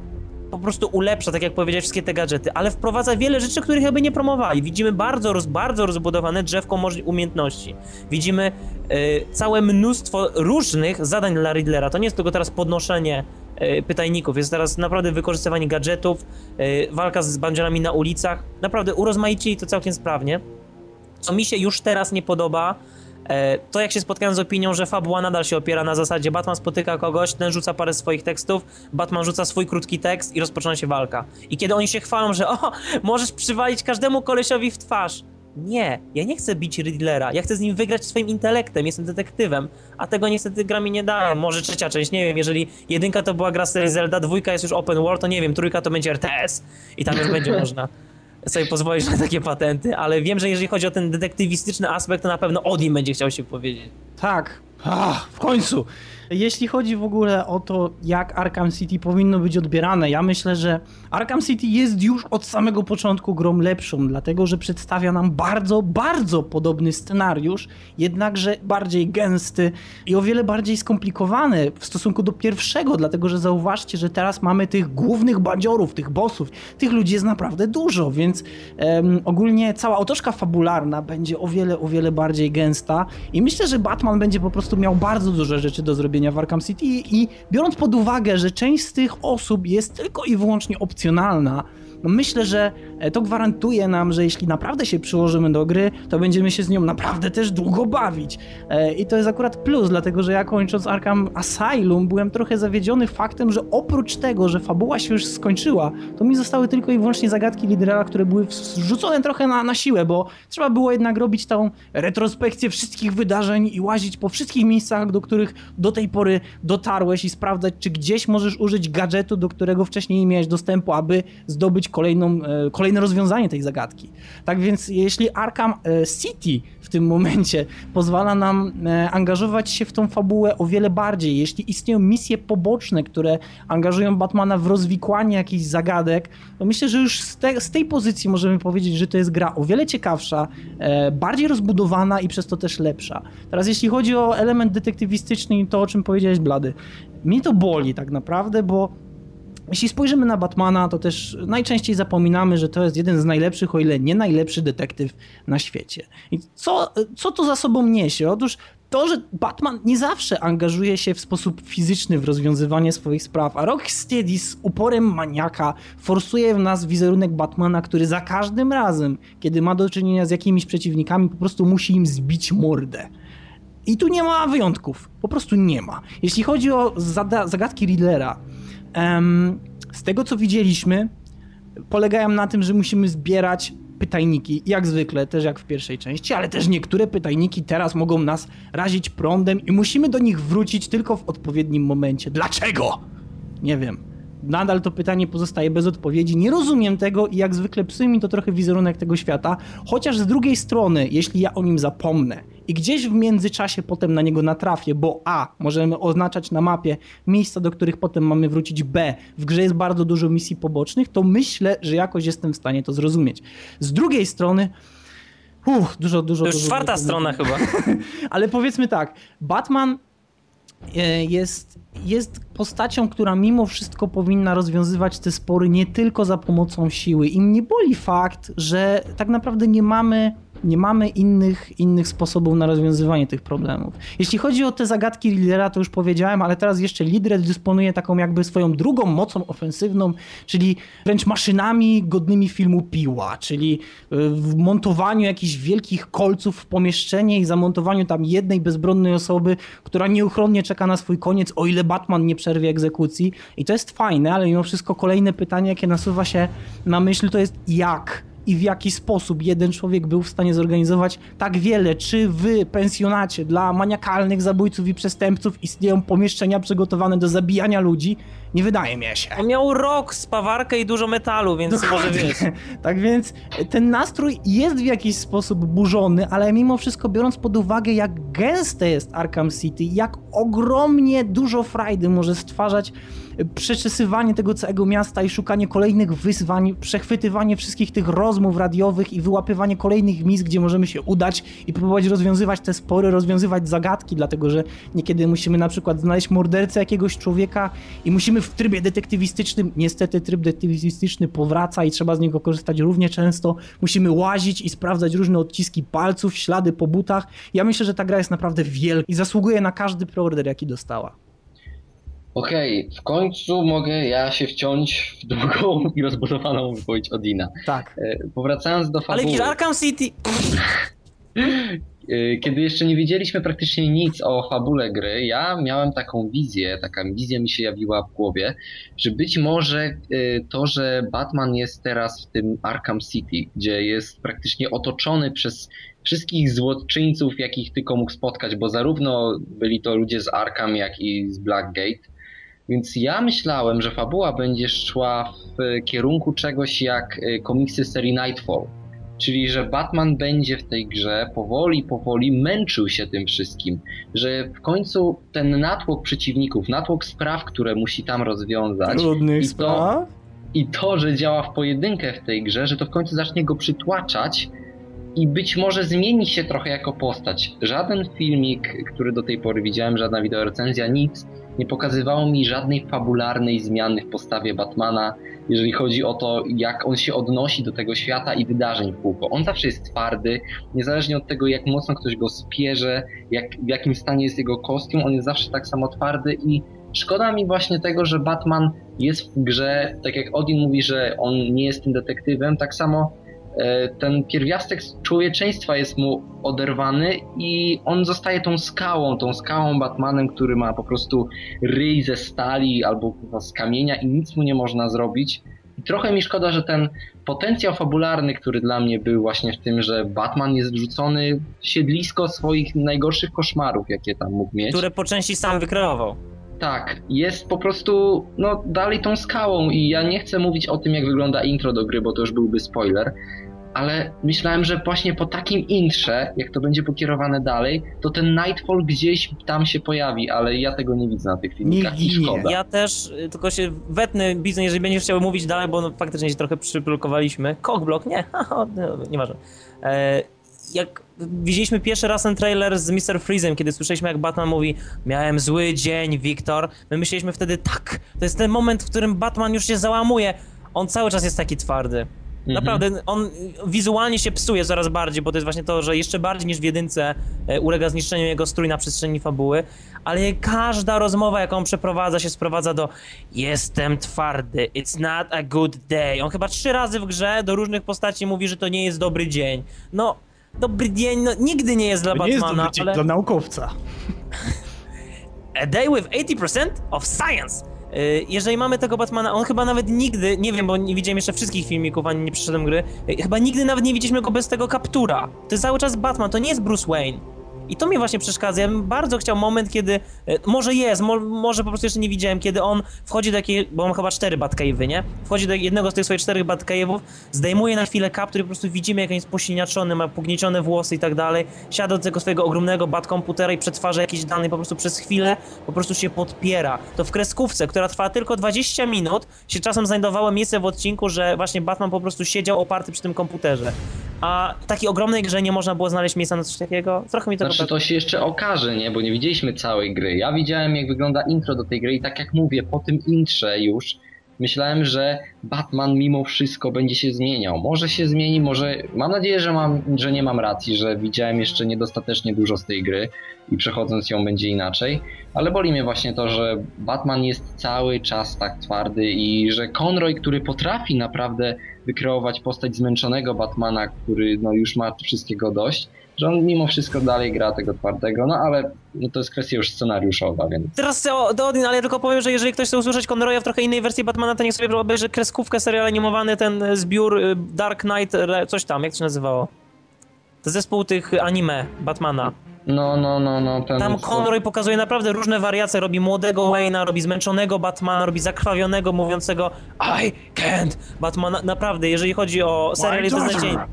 po prostu ulepsza, tak jak powiedziałeś, wszystkie te gadżety, ale wprowadza wiele rzeczy, których jakby nie promowali. Widzimy bardzo, roz, bardzo rozbudowane drzewko umiejętności. Widzimy y, całe mnóstwo różnych zadań dla Riddlera. To nie jest tylko teraz podnoszenie pytajników, jest teraz naprawdę wykorzystywanie gadżetów, y, walka z bandziorami na ulicach. Naprawdę urozmaicili to całkiem sprawnie. Co mi się już teraz nie podoba, E, to jak się spotkałem z opinią, że fabuła nadal się opiera na zasadzie Batman spotyka kogoś, ten rzuca parę swoich tekstów, Batman rzuca swój krótki tekst i rozpoczyna się walka. I kiedy oni się chwalą, że o, możesz przywalić każdemu kolesiowi w twarz. Nie, ja nie chcę bić Riddlera, ja chcę z nim wygrać swoim intelektem, jestem detektywem, a tego niestety gra mi nie daje. Może trzecia część, nie wiem, jeżeli jedynka to była gra serii Zelda, dwójka jest już open world, to nie wiem, trójka to będzie RTS i tam już będzie można sobie pozwolić na takie patenty, ale wiem, że jeżeli chodzi o ten detektywistyczny aspekt, to na pewno Odin będzie chciał się powiedzieć. Tak, Ach, w końcu. Jeśli chodzi w ogóle o to, jak Arkham City powinno być odbierane, ja myślę, że Arkham City jest już od samego początku grą lepszą, dlatego że przedstawia nam bardzo, bardzo podobny scenariusz, jednakże bardziej gęsty i o wiele bardziej skomplikowany w stosunku do pierwszego, dlatego że zauważcie, że teraz mamy tych głównych bandziorów, tych bossów, tych ludzi jest naprawdę dużo, więc ogólnie cała otoczka fabularna będzie o wiele, o wiele bardziej gęsta i myślę, że Batman będzie po prostu miał bardzo dużo rzeczy do zrobienia w Arkham City i biorąc pod uwagę, że część z tych osób jest tylko i wyłącznie opcjonalna, no myślę, że e, to gwarantuje nam, że jeśli naprawdę się przyłożymy do gry, to będziemy się z nią naprawdę też długo bawić. E, I to jest akurat plus, dlatego że ja kończąc Arkham Asylum byłem trochę zawiedziony faktem, że oprócz tego, że fabuła się już skończyła, to mi zostały tylko i wyłącznie zagadki lidera, które były wrzucone trochę na, na siłę, bo trzeba było jednak robić tą retrospekcję wszystkich wydarzeń i łazić po wszystkich miejscach, do których do tej pory dotarłeś i sprawdzać, czy gdzieś możesz użyć gadżetu, do którego wcześniej nie miałeś dostępu, aby zdobyć kolejną, e, kolejne rozwiązanie tej zagadki. Tak więc jeśli Arkham e, City w tym momencie pozwala nam e, angażować się w tą fabułę o wiele bardziej, jeśli istnieją misje poboczne, które angażują Batmana w rozwikłanie jakichś zagadek, to myślę, że już z, te, z tej pozycji możemy powiedzieć, że to jest gra o wiele ciekawsza, bardziej rozbudowana i przez to też lepsza. Teraz jeśli chodzi o element detektywistyczny i to, o czym powiedziałeś, Blady, mnie to boli tak naprawdę, bo jeśli spojrzymy na Batmana, to też najczęściej zapominamy, że to jest jeden z najlepszych, o ile nie najlepszy detektyw na świecie. I co, co to za sobą niesie? Otóż to, że Batman nie zawsze angażuje się w sposób fizyczny w rozwiązywanie swoich spraw, a Rocksteady z uporem maniaka forsuje w nas wizerunek Batmana, który za każdym razem, kiedy ma do czynienia z jakimiś przeciwnikami, po prostu musi im zbić mordę. I tu nie ma wyjątków. Po prostu nie ma. Jeśli chodzi o zagadki Riddlera, z tego co widzieliśmy, polegają na tym, że musimy zbierać pytajniki, jak zwykle, też jak w pierwszej części, ale też niektóre pytajniki teraz mogą nas razić prądem i musimy do nich wrócić tylko w odpowiednim momencie. Dlaczego? Nie wiem. Nadal to pytanie pozostaje bez odpowiedzi. Nie rozumiem tego i jak zwykle psuje mi to trochę wizerunek tego świata, chociaż z drugiej strony, jeśli ja o nim zapomnę i gdzieś w międzyczasie potem na niego natrafię, bo A, możemy oznaczać na mapie miejsca, do których potem mamy wrócić, B, w grze jest bardzo dużo misji pobocznych, to myślę, że jakoś jestem w stanie to zrozumieć. Z drugiej strony, Uff, dużo, dużo. To już dużo, czwarta strona chyba. Ale powiedzmy tak, Batman e, jest, jest postacią, która mimo wszystko powinna rozwiązywać te spory nie tylko za pomocą siły. I mnie boli fakt, że tak naprawdę nie mamy nie mamy innych, innych sposobów na rozwiązywanie tych problemów. Jeśli chodzi o te zagadki lidera, to już powiedziałem, ale teraz jeszcze lider dysponuje taką jakby swoją drugą mocą ofensywną, czyli wręcz maszynami godnymi filmu Piła, czyli w montowaniu jakichś wielkich kolców w pomieszczenie i zamontowaniu tam jednej bezbronnej osoby, która nieuchronnie czeka na swój koniec, o ile Batman nie przerwie egzekucji. I to jest fajne, ale mimo wszystko kolejne pytanie, jakie nasuwa się na myśl, to jest jak i w jaki sposób jeden człowiek był w stanie zorganizować tak wiele. Czy w pensjonacie dla maniakalnych zabójców i przestępców istnieją pomieszczenia przygotowane do zabijania ludzi? Nie wydaje mi się. On miał rok, spawarkę i dużo metalu, więc Dokładnie. może wiesz. Tak więc ten nastrój jest w jakiś sposób burzony, ale mimo wszystko biorąc pod uwagę jak gęste jest Arkham City, jak ogromnie dużo frajdy może stwarzać przeczesywanie tego całego miasta i szukanie kolejnych wyzwań, przechwytywanie wszystkich tych rozmów radiowych i wyłapywanie kolejnych miejsc, gdzie możemy się udać i próbować rozwiązywać te spory, rozwiązywać zagadki, dlatego że niekiedy musimy na przykład znaleźć mordercę jakiegoś człowieka i musimy w trybie detektywistycznym, niestety tryb detektywistyczny powraca i trzeba z niego korzystać równie często, musimy łazić i sprawdzać różne odciski palców, ślady po butach. Ja myślę, że ta gra jest naprawdę wielka i zasługuje na każdy preorder, jaki dostała. Okej, okay, w końcu mogę ja się wciąć w długą i rozbudowaną wypowiedź Odina. Tak. E, powracając do fabuły... Ale Arkham City... E, kiedy jeszcze nie wiedzieliśmy praktycznie nic o fabule gry, ja miałem taką wizję, taka wizja mi się jawiła w głowie, że być może e, to, że Batman jest teraz w tym Arkham City, gdzie jest praktycznie otoczony przez wszystkich złoczyńców, jakich tylko mógł spotkać, bo zarówno byli to ludzie z Arkham, jak i z Blackgate, więc ja myślałem, że fabuła będzie szła w kierunku czegoś jak y, komiksy serii Nightfall. Czyli, że Batman będzie w tej grze powoli, powoli męczył się tym wszystkim. Że w końcu ten natłok przeciwników, natłok spraw, które musi tam rozwiązać. Trudnych i to, spraw? I to, że działa w pojedynkę w tej grze, że to w końcu zacznie go przytłaczać i być może zmieni się trochę jako postać. Żaden filmik, który do tej pory widziałem, żadna wideorecenzja, nic nie pokazywało mi żadnej fabularnej zmiany w postawie Batmana, jeżeli chodzi o to, jak on się odnosi do tego świata i wydarzeń w kółko. On zawsze jest twardy, niezależnie od tego, jak mocno ktoś go spierze, jak, w jakim stanie jest jego kostium, on jest zawsze tak samo twardy i szkoda mi właśnie tego, że Batman jest w grze, tak jak Odin mówi, że on nie jest tym detektywem, tak samo ten pierwiastek człowieczeństwa jest mu oderwany i on zostaje tą skałą, tą skałą Batmanem, który ma po prostu ryj ze stali albo z kamienia i nic mu nie można zrobić. I trochę mi szkoda, że ten potencjał fabularny, który dla mnie był właśnie w tym, że Batman jest wrzucony w siedlisko swoich najgorszych koszmarów, jakie tam mógł mieć. Które po części sam wykreował. Tak, jest po prostu no, dalej tą skałą i ja nie chcę mówić o tym, jak wygląda intro do gry, bo to już byłby spoiler, ale myślałem, że właśnie po takim intrze, jak to będzie pokierowane dalej, to ten Nightfall gdzieś tam się pojawi, ale ja tego nie widzę na tych filmikach nie, i szkoda. Ja też, y, tylko się wetnę, Bizon, jeżeli będziesz chciał mówić dalej, bo no, faktycznie się trochę przyblokowaliśmy. Cockblock? Nie, no, nieważne. E, jak widzieliśmy pierwszy raz ten trailer z Mr. Freezem, kiedy słyszeliśmy jak Batman mówi miałem zły dzień, Wiktor, my myśleliśmy wtedy tak, to jest ten moment, w którym Batman już się załamuje. On cały czas jest taki twardy. Mhm. Naprawdę, on wizualnie się psuje coraz bardziej, bo to jest właśnie to, że jeszcze bardziej niż w jedynce e, ulega zniszczeniu jego strój na przestrzeni fabuły, ale każda rozmowa, jaką przeprowadza, się sprowadza do jestem twardy, it's not a good day. On chyba trzy razy w grze do różnych postaci mówi, że to nie jest dobry dzień. No, dobry dzień no, nigdy nie jest dla to Batmana. Nie jest dobry dzień ale... dla naukowca. a day with 80% of science. Y, jeżeli mamy tego Batmana, on chyba nawet nigdy, nie wiem, bo nie widziałem jeszcze wszystkich filmików, ani nie przeszedłem gry, y, chyba nigdy nawet nie widzieliśmy go bez tego kaptura. To jest cały czas Batman, to nie jest Bruce Wayne. I to mnie właśnie przeszkadza. Ja bym bardzo chciał moment, kiedy, e, może jest, mo, może po prostu jeszcze nie widziałem, kiedy on wchodzi do takiej, bo on chyba cztery Batcave'y, nie? Wchodzi do jednego z tych swoich czterech Batcave'ów, zdejmuje na chwilę kaptur i po prostu widzimy, jak on jest posiniaczony, ma pogniecione włosy i tak dalej, siada do tego swojego ogromnego bat-komputera i przetwarza jakieś dane po prostu przez chwilę po prostu się podpiera. To w kreskówce, która trwa tylko 20 minut, się czasem znajdowało miejsce w odcinku, że właśnie Batman po prostu siedział oparty przy tym komputerze. A w takiej ogromnej grze nie można było znaleźć miejsca na coś takiego? Trochę mi to Znaczy to się jeszcze okaże, nie? Bo nie widzieliśmy całej gry. Ja widziałem jak wygląda intro do tej gry i tak jak mówię, po tym intrze już myślałem, że Batman mimo wszystko będzie się zmieniał. Może się zmieni, może. Mam nadzieję, że, mam, że nie mam racji, że widziałem jeszcze niedostatecznie dużo z tej gry i przechodząc ją będzie inaczej. Ale boli mnie właśnie to, że Batman jest cały czas tak twardy i że Conroy, który potrafi naprawdę wykreować postać zmęczonego Batmana, który no, już ma wszystkiego dość, że on mimo wszystko dalej gra tego twardego, no ale no, to jest kwestia już scenariuszowa, więc... Teraz do Odin, ale ja tylko powiem, że jeżeli ktoś chce usłyszeć Conroya w trochę innej wersji Batmana, to niech sobie obejrzy kreskówkę, serial animowany, ten zbiór y, Dark Knight, coś tam, jak to się nazywało? To zespół tych anime Batmana. No, no, no, no. Ten Tam Conroy pokazuje naprawdę różne wariacje. Robi młodego Wayne'a, robi zmęczonego Batmana, robi zakrwawionego, mówiącego I can't. Batmana, naprawdę, jeżeli chodzi o serial, jest beznadziejny.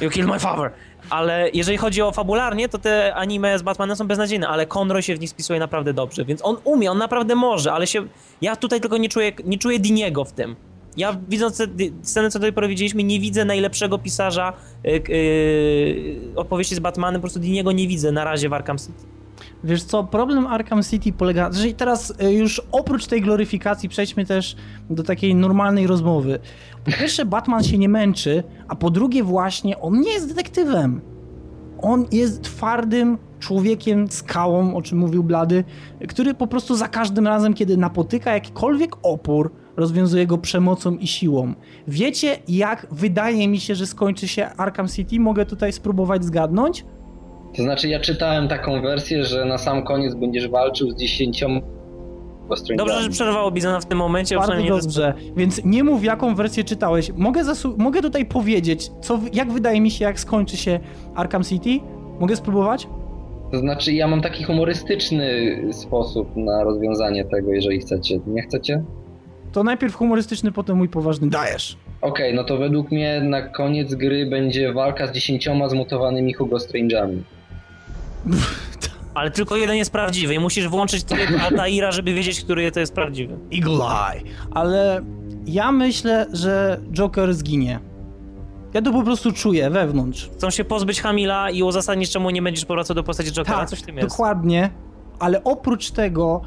You killed my father. Ale jeżeli chodzi o fabularnie, to te anime z Batmanem są beznadziejne, ale Conroy się w nich spisuje naprawdę dobrze, więc on umie, on naprawdę może, ale się... Ja tutaj tylko nie czuję, nie czuję Diniego w tym. Ja widząc te scenę, co tutaj powiedzieliśmy, nie widzę najlepszego pisarza yy, opowieści z Batmanem, po prostu Diniego nie widzę na razie w Arkham City. Wiesz co, problem Arkham City polega, że teraz y, już oprócz tej gloryfikacji przejdźmy też do takiej normalnej rozmowy. Po pierwsze Batman się nie męczy, a po drugie właśnie on nie jest detektywem. On jest twardym człowiekiem, skałą, o czym mówił Blady, który po prostu za każdym razem, kiedy napotyka jakikolwiek opór, rozwiązuje go przemocą i siłą. Wiecie, jak wydaje mi się, że skończy się Arkham City? Mogę tutaj spróbować zgadnąć? To znaczy, ja czytałem taką wersję, że na sam koniec będziesz walczył z dziesięcioma Dobrze, że przerwało Bizona w tym momencie. Bardzo dobrze, więc nie mów jaką wersję czytałeś. Mogę, mogę tutaj powiedzieć, co, jak wydaje mi się, jak skończy się Arkham City? Mogę spróbować? To znaczy, ja mam taki humorystyczny sposób na rozwiązanie tego, jeżeli chcecie. Nie chcecie? To najpierw humorystyczny, potem mój poważny. Dajesz. Okej, okay, no to według mnie na koniec gry będzie walka z dziesięcioma zmutowanymi Hugo Strange'ami. Ale tylko jeden jest prawdziwy i musisz włączyć tryb Altaira, żeby wiedzieć, który to jest prawdziwy. Eagle Eye. Ale ja myślę, że Joker zginie. Ja to po prostu czuję wewnątrz. Chcą się pozbyć Hamila i uzasadnić, czemu nie będziesz powracał do postaci Jokera. Tak, Coś w tym jest. dokładnie. Ale oprócz tego,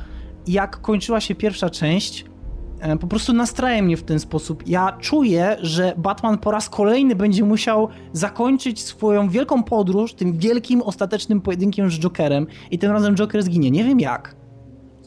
jak kończyła się pierwsza część, po prostu nastraja mnie w ten sposób. Ja czuję, że Batman po raz kolejny będzie musiał zakończyć swoją wielką podróż tym wielkim, ostatecznym pojedynkiem z Jokerem i tym razem Joker zginie. Nie wiem jak.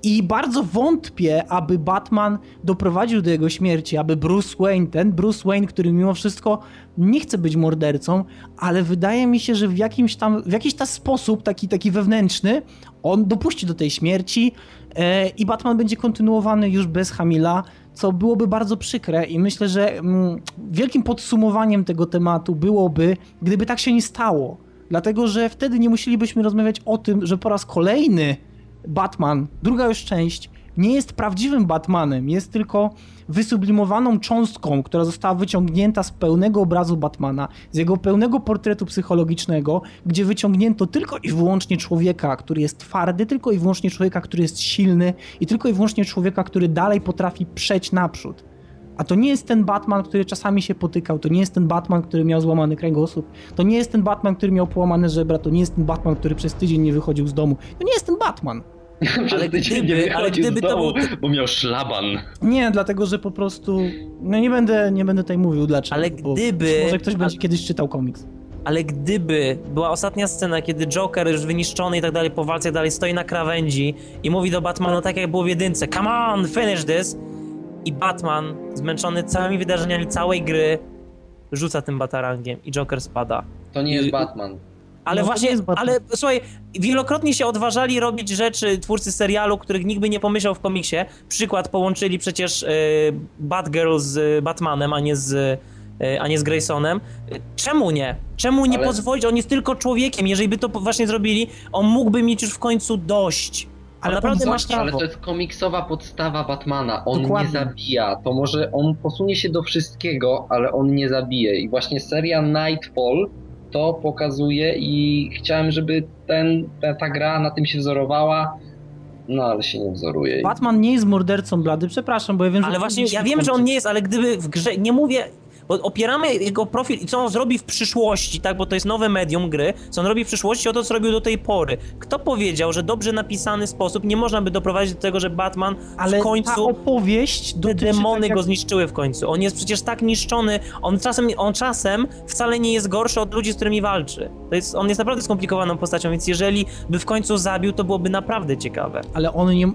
I bardzo wątpię, aby Batman doprowadził do jego śmierci, aby Bruce Wayne, ten Bruce Wayne, który mimo wszystko nie chce być mordercą, ale wydaje mi się, że w jakimś tam, w jakiś tam sposób, taki, taki wewnętrzny, on dopuści do tej śmierci e, i Batman będzie kontynuowany już bez Hamila, co byłoby bardzo przykre i myślę, że mm, wielkim podsumowaniem tego tematu byłoby, gdyby tak się nie stało. Dlatego, że wtedy nie musielibyśmy rozmawiać o tym, że po raz kolejny Batman, druga już część, nie jest prawdziwym Batmanem, jest tylko wysublimowaną cząstką, która została wyciągnięta z pełnego obrazu Batmana, z jego pełnego portretu psychologicznego, gdzie wyciągnięto tylko i wyłącznie człowieka, który jest twardy, tylko i wyłącznie człowieka, który jest silny i tylko i wyłącznie człowieka, który dalej potrafi przejść naprzód. A to nie jest ten Batman, który czasami się potykał, to nie jest ten Batman, który miał złamany kręgosłup, to nie jest ten Batman, który miał połamane żebra, to nie jest ten Batman, który przez tydzień nie wychodził z domu. To nie jest ten Batman. ale gdyby, nie ale gdyby z domu, to był... bo miał szlaban. Nie, dlatego, że po prostu... No nie będę, nie będę tutaj mówił dlaczego. Ale gdyby... Może ktoś będzie kiedyś czytał komiks. Ale gdyby była ostatnia scena, kiedy Joker już wyniszczony i tak dalej po walce dalej stoi na krawędzi i mówi do Batmana tak jak było w jedynce Come on, finish this! I Batman, zmęczony całymi wydarzeniami całej gry, rzuca tym batarangiem i Joker spada. To nie jest Batman. Ale no, właśnie, ale słuchaj, wielokrotnie się odważali robić rzeczy twórcy serialu, których nikt by nie pomyślał w komiksie. Przykład połączyli przecież y, Batgirl z Batmanem, a nie z a nie z Graysonem. Czemu nie? Czemu nie Ale... pozwolić? On jest tylko człowiekiem. Jeżeli by to właśnie zrobili, on mógłby mieć już w końcu dość. Ale naprawdę masz prawo. Ale to jest komiksowa podstawa Batmana. On Dokładnie. nie zabija. To może on posunie się do wszystkiego, ale on nie zabije. I właśnie seria Nightfall to pokazuje i chciałem, żeby ten, ta, ta gra na tym się wzorowała. No, ale się nie wzoruje. Batman nie jest mordercą blady, przepraszam, bo ja wiem, że. Ale właśnie, ja wiem, że on nie jest, ale gdyby w grze. Nie mówię opieramy jego profil i co on zrobi w przyszłości, tak, bo to jest nowe medium gry, co on robi w przyszłości o to, co robił do tej pory. Kto powiedział, że dobrze napisany sposób nie można by doprowadzić do tego, że Batman Ale w końcu... ta opowieść te demony tak jak... go zniszczyły w końcu. On jest przecież tak niszczony, on czasem, on czasem wcale nie jest gorszy od ludzi, z którymi walczy. To jest, on jest naprawdę skomplikowaną postacią, więc jeżeli by w końcu zabił, to byłoby naprawdę ciekawe. Ale on nie...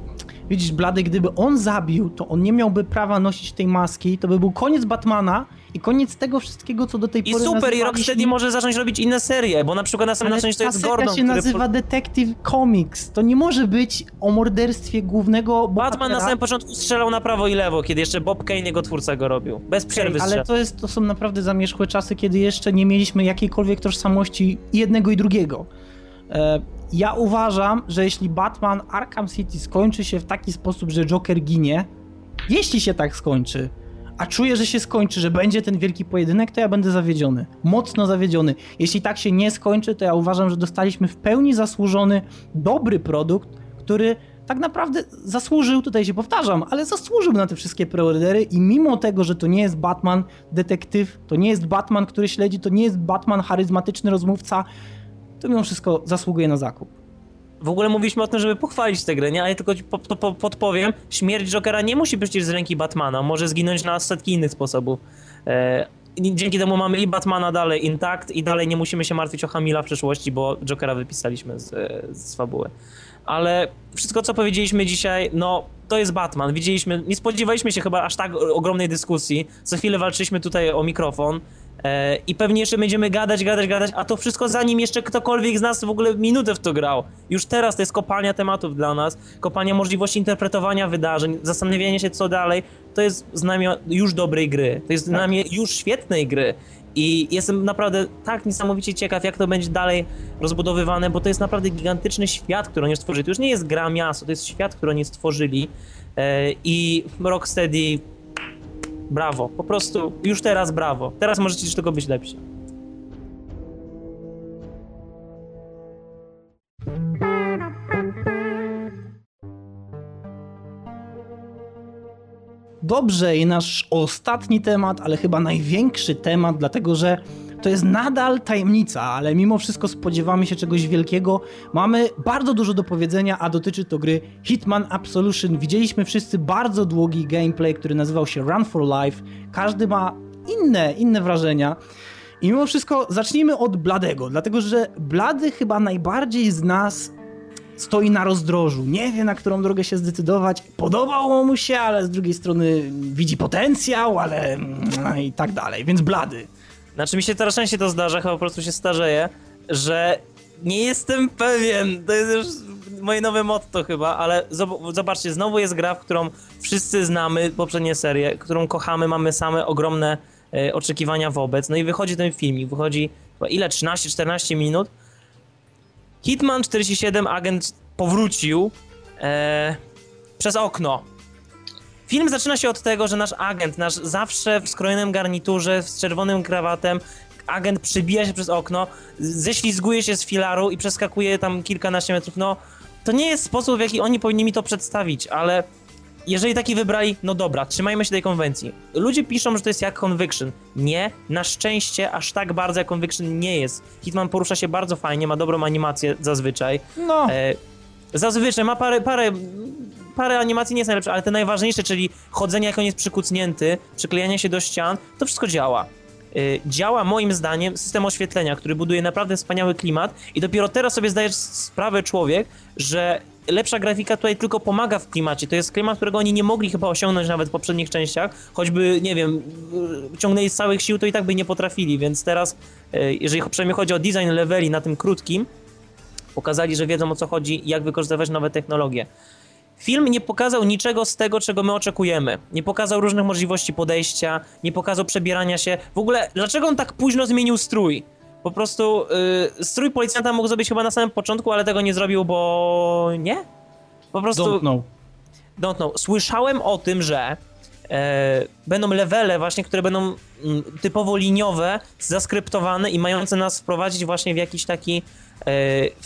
Widzisz, Blady, gdyby on zabił, to on nie miałby prawa nosić tej maski, to by był koniec Batmana i koniec tego wszystkiego, co do tej I pory I super, i Rocksteady może zacząć robić inne serie, bo na przykład następna część to jest Gordon, się który... nazywa Detective Comics. To nie może być o morderstwie głównego Batman na samym początku strzelał na prawo i lewo, kiedy jeszcze Bob Kane, jego twórca, go robił. Bez przerwy okay, Ale to, jest, to są naprawdę zamierzchłe czasy, kiedy jeszcze nie mieliśmy jakiejkolwiek tożsamości jednego i drugiego. E, ja uważam, że jeśli Batman Arkham City skończy się w taki sposób, że Joker ginie, jeśli się tak skończy, a czuję, że się skończy, że będzie ten wielki pojedynek, to ja będę zawiedziony. Mocno zawiedziony. Jeśli tak się nie skończy, to ja uważam, że dostaliśmy w pełni zasłużony, dobry produkt, który tak naprawdę zasłużył, tutaj się powtarzam, ale zasłużył na te wszystkie preordery i mimo tego, że to nie jest Batman detektyw, to nie jest Batman, który śledzi, to nie jest Batman charyzmatyczny rozmówca, to mimo wszystko zasługuje na zakup. W ogóle mówiliśmy o tym, żeby pochwalić tę grę, nie? Ale tylko po, po, podpowiem, śmierć Jokera nie musi być z ręki Batmana, może zginąć na setki innych sposobów. E, dzięki temu mamy i Batmana dalej intakt i dalej nie musimy się martwić o Hamila w przyszłości, bo Jokera wypisaliśmy z, z fabuły. Ale wszystko, co powiedzieliśmy dzisiaj, no to jest Batman. Widzieliśmy, nie spodziewaliśmy się chyba aż tak ogromnej dyskusji. Co chwilę walczyliśmy tutaj o mikrofon. E, I pewnie jeszcze będziemy gadać, gadać, gadać, a to wszystko zanim jeszcze ktokolwiek z nas w ogóle minutę w to grał. Już teraz to jest kopalnia tematów dla nas, kopalnia możliwości interpretowania wydarzeń, zastanawianie się co dalej. To jest znamie już dobrej gry, to jest tak. znamie już świetnej gry. I jestem naprawdę tak niesamowicie ciekaw, jak to będzie dalej rozbudowywane, bo to jest naprawdę gigantyczny świat, który oni stworzyli. To już nie jest gra miasto, to jest świat, który oni stworzyli. E, I Rocksteady brawo. Po prostu już teraz brawo. Teraz możecie już tylko być lepsi. Dobrze, i nasz ostatni temat, ale chyba największy temat, dlatego że to jest nadal tajemnica, ale mimo wszystko spodziewamy się czegoś wielkiego. Mamy bardzo dużo do powiedzenia, a dotyczy to gry Hitman Absolution. Widzieliśmy wszyscy bardzo długi gameplay, który nazywał się Run for Life. Każdy ma inne, inne wrażenia. I mimo wszystko zacznijmy od Bladego, dlatego że Blady chyba najbardziej z nas stoi na rozdrożu, nie wie na którą drogę się zdecydować, podobało mu się, ale z drugiej strony widzi potencjał, ale no i tak dalej, więc Blady. Znaczy mi się coraz częściej to zdarza, chyba po prostu się starzeję, że nie jestem pewien, to jest już moje nowe motto chyba, ale zobaczcie, znowu jest gra, w którą wszyscy znamy, poprzednie serie, którą kochamy, mamy same ogromne e, oczekiwania wobec, no i wychodzi ten filmik, wychodzi ile, 13-14 minut, Hitman 47 agent powrócił e, przez okno Film zaczyna się od tego, że nasz agent, nasz zawsze w skrojonym garniturze, z czerwonym krawatem, agent przybija się przez okno, ześlizguje się z filaru i przeskakuje tam kilkanaście metrów. No, to nie jest sposób, w jaki oni powinni mi to przedstawić, ale jeżeli taki wybrali, no dobra, trzymajmy się tej konwencji. Ludzie piszą, że to jest jak Conviction. Nie, na szczęście aż tak bardzo jak Conviction nie jest. Hitman porusza się bardzo fajnie, ma dobrą animację zazwyczaj. No. E, zazwyczaj ma parę, parę parę animacji nie jest najlepsze, ale te najważniejsze, czyli chodzenie jak on jest przykucnięty, przyklejanie się do ścian, to wszystko działa. Yy, działa moim zdaniem system oświetlenia, który buduje naprawdę wspaniały klimat i dopiero teraz sobie zdajesz sprawę człowiek, że lepsza grafika tutaj tylko pomaga w klimacie. To jest klimat, którego oni nie mogli chyba osiągnąć nawet w poprzednich częściach, choćby, nie wiem, ciągnęli z całych sił, to i tak by nie potrafili, więc teraz, yy, jeżeli przynajmniej chodzi o design leveli na tym krótkim, pokazali, że wiedzą o co chodzi, jak wykorzystywać nowe technologie. Film nie pokazał niczego z tego, czego my oczekujemy. Nie pokazał różnych możliwości podejścia, nie pokazał przebierania się. W ogóle, dlaczego on tak późno zmienił strój? Po prostu yy, strój policjanta mógł zrobić chyba na samym początku, ale tego nie zrobił, bo nie? Po prostu... Don't know. Don't know. Słyszałem o tym, że e, będą levele właśnie, które będą mm, typowo liniowe, zaskryptowane i mające nas wprowadzić właśnie w jakiś taki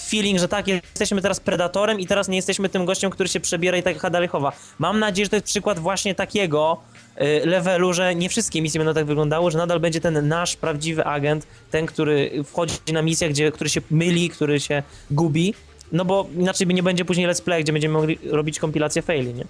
feeling, że tak, jesteśmy teraz predatorem i teraz nie jesteśmy tym gościem, który się przebiera i tak dalej chowa. Mam nadzieję, że to jest przykład właśnie takiego e, levelu, że nie wszystkie misje będą tak wyglądały, że nadal będzie ten nasz prawdziwy agent, ten, który wchodzi na misję, gdzie, który się myli, który się gubi, no bo inaczej nie będzie później let's play, gdzie będziemy mogli robić kompilację faili, nie?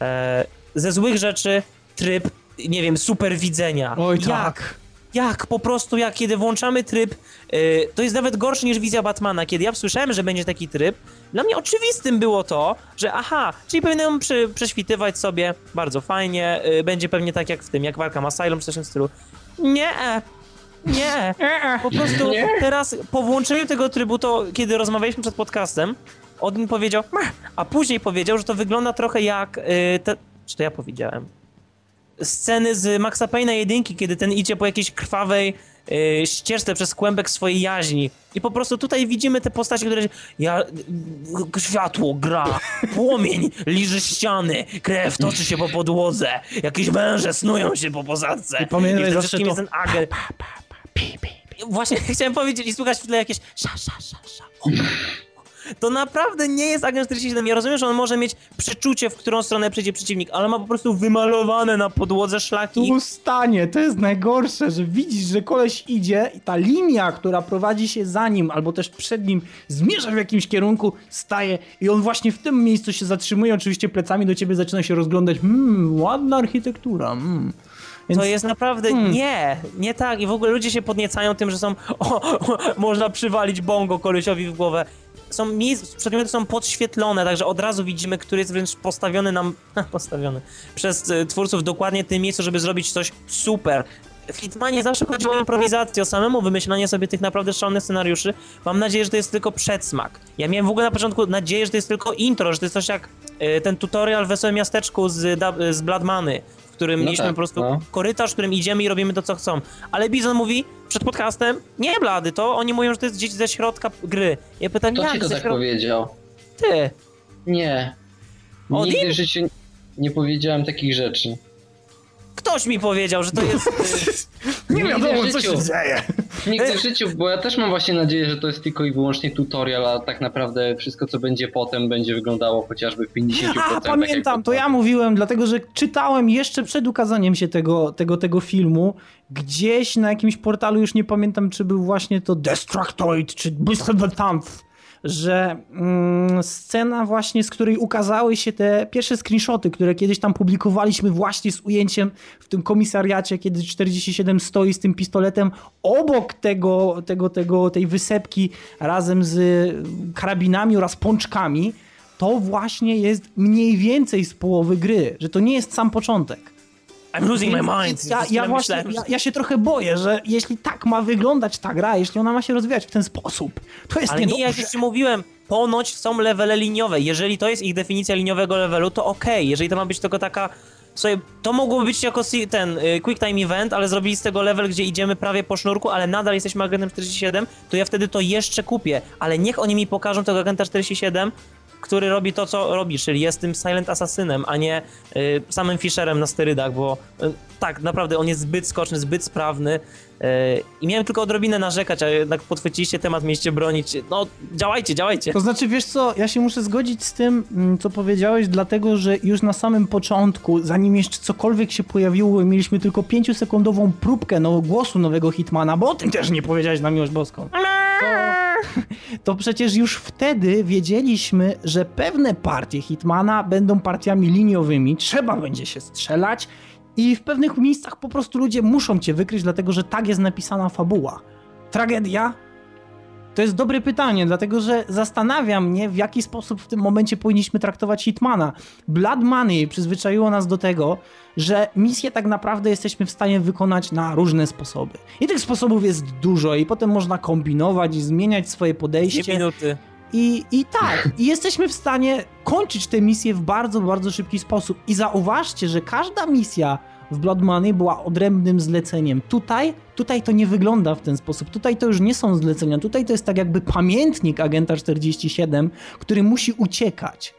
E, ze złych rzeczy tryb, nie wiem, super widzenia. Oj jak? tak. Jak? Po prostu jak kiedy włączamy tryb, yy, to jest nawet gorsze niż wizja Batmana. Kiedy ja słyszałem, że będzie taki tryb, dla mnie oczywistym było to, że aha, czyli powinienem przy, prześwitywać sobie bardzo fajnie, yy, będzie pewnie tak jak w tym, jak Arkham Asylum czy coś w tym stylu. Nie, nie, po prostu nie? teraz po włączeniu tego trybu, to kiedy rozmawialiśmy przed podcastem, Odin powiedział, a później powiedział, że to wygląda trochę jak, yy, te, czy to ja powiedziałem? Sceny z Maxa Payne'a jedynki, kiedy ten idzie po jakiejś krwawej yy, ścieżce przez kłębek swojej jaźni. I po prostu tutaj widzimy te postacie, które ja, światło gra, płomień liży ściany, krew toczy się po podłodze, jakieś węże snują się po posadzce. I pamiętaj, I to... jest ten agent. Właśnie chciałem powiedzieć i słuchać w tle jakieś sza, sza, sza, sza to naprawdę nie jest Agent 47. Ja rozumiem, że on może mieć przeczucie, w którą stronę przyjdzie przeciwnik, ale ma po prostu wymalowane na podłodze szlaki. Tu stanie, to jest najgorsze, że widzisz, że koleś idzie i ta linia, która prowadzi się za nim, albo też przed nim, zmierza w jakimś kierunku, staje i on właśnie w tym miejscu się zatrzymuje, oczywiście plecami do ciebie zaczyna się rozglądać. Mmm, ładna architektura, mmm. Więc... To jest naprawdę hmm. nie, nie tak. I w ogóle ludzie się podniecają tym, że są. O, o, można przywalić bongo kolesiowi w głowę są miejsc, przedmioty są podświetlone, także od razu widzimy, który jest wręcz postawiony nam, postawiony przez y, twórców dokładnie w tym miejscu, żeby zrobić coś super. W Hitmanie zawsze chodziło o improwizację, o samemu wymyślanie sobie tych naprawdę szalonych scenariuszy. Mam nadzieję, że to jest tylko przedsmak. Ja miałem w ogóle na początku nadzieję, że to jest tylko intro, że to jest coś jak y, ten tutorial w Wesołym Miasteczku z, z Bloodmany, którym no mieliśmy tak, po prostu no. korytarz, w którym idziemy i robimy to, co chcą. Ale Bizon mówi przed podcastem, nie blady, to oni mówią, że to jest gdzieś ze środka gry. Ja pytam, Kto jak ci to tak środ... powiedział? Ty. Nie. Nigdy w życiu nie powiedziałem takich rzeczy. Ktoś mi powiedział, że to jest... Nie wiadomo, co się dzieje. Nigdy w życiu, bo ja też mam właśnie nadzieję, że to jest tylko i wyłącznie tutorial, a tak naprawdę wszystko, co będzie potem, będzie wyglądało chociażby w 50%. A, tak pamiętam, to ja mówiłem, dlatego że czytałem jeszcze przed ukazaniem się tego, tego, tego filmu, gdzieś na jakimś portalu, już nie pamiętam, czy był właśnie to Destructoid, czy Tanth że mm, scena właśnie, z której ukazały się te pierwsze screenshoty, które kiedyś tam publikowaliśmy właśnie z ujęciem w tym komisariacie, kiedy 47 stoi z tym pistoletem obok tego, tego, tego, tej wysepki razem z karabinami oraz pączkami, to właśnie jest mniej więcej z połowy gry, że to nie jest sam początek. I'm losing my mind. Ja, ja właśnie, ja, ja, się trochę boję, że jeśli tak ma wyglądać ta gra, jeśli ona ma się rozwijać w ten sposób, to jest Ale niedobrze. nie, jak już ci mówiłem, ponoć są levele liniowe. Jeżeli to jest ich definicja liniowego levelu, to okej. Okay. Jeżeli to ma być tylko taka Słuchaj, to mogłoby być jako ten y, quick time event, ale zrobili z tego level, gdzie idziemy prawie po sznurku, ale nadal jesteśmy agentem 47, to ja wtedy to jeszcze kupię. Ale niech oni mi pokażą tego agenta 47 który robi to, co robi, czyli jest tym silent assassinem, a nie y, samym Fisherem na sterydach, bo y, tak, naprawdę on jest zbyt skoczny, zbyt sprawny i miałem tylko odrobinę narzekać, a jednak podchwyciliście temat, mieliście bronić. No, działajcie, działajcie. To znaczy, wiesz co, ja się muszę zgodzić z tym, mm, co powiedziałeś, dlatego, że już na samym początku, zanim jeszcze cokolwiek się pojawiło, mieliśmy tylko pięciosekundową próbkę no, głosu nowego Hitmana, bo o tym też nie powiedziałeś na miłość boską. To to przecież już wtedy wiedzieliśmy, że pewne partie Hitmana będą partiami liniowymi, trzeba będzie się strzelać i w pewnych miejscach po prostu ludzie muszą cię wykryć, dlatego że tak jest napisana fabuła. Tragedia? To jest dobre pytanie, dlatego że zastanawia mnie, w jaki sposób w tym momencie powinniśmy traktować Hitmana. Blood Money przyzwyczaiło nas do tego, że misje tak naprawdę jesteśmy w stanie wykonać na różne sposoby. I tych sposobów jest dużo i potem można kombinować i zmieniać swoje podejście. Dwie minuty. I, I tak, i jesteśmy w stanie kończyć tę misję w bardzo, bardzo szybki sposób. I zauważcie, że każda misja w Blood Money była odrębnym zleceniem. Tutaj, tutaj to nie wygląda w ten sposób. Tutaj to już nie są zlecenia. Tutaj to jest tak jakby pamiętnik agenta 47, który musi uciekać.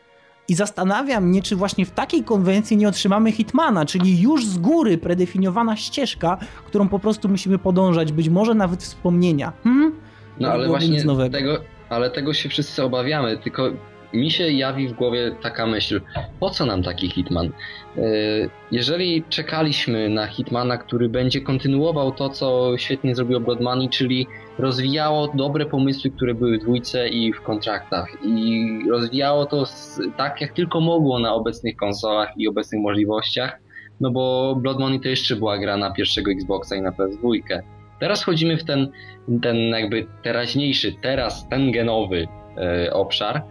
I zastanawiam mnie, czy właśnie w takiej konwencji nie otrzymamy Hitmana, czyli już z góry predefiniowana ścieżka, którą po prostu musimy podążać, być może nawet wspomnienia. Hmm? No ale właśnie tego, ale tego się wszyscy obawiamy, tylko mi się jawi w głowie taka myśl, po co nam taki Hitman? E, jeżeli czekaliśmy na Hitmana, który będzie kontynuował to, co świetnie zrobił Blood Money, czyli rozwijało dobre pomysły, które były w dwójce i w kontraktach i rozwijało to tak, jak tylko mogło na obecnych konsolach i obecnych możliwościach, no bo Blood Money to jeszcze była gra na pierwszego Xboxa i na PS2. Teraz wchodzimy w ten, ten jakby teraźniejszy, teraz ten genowy e, obszar,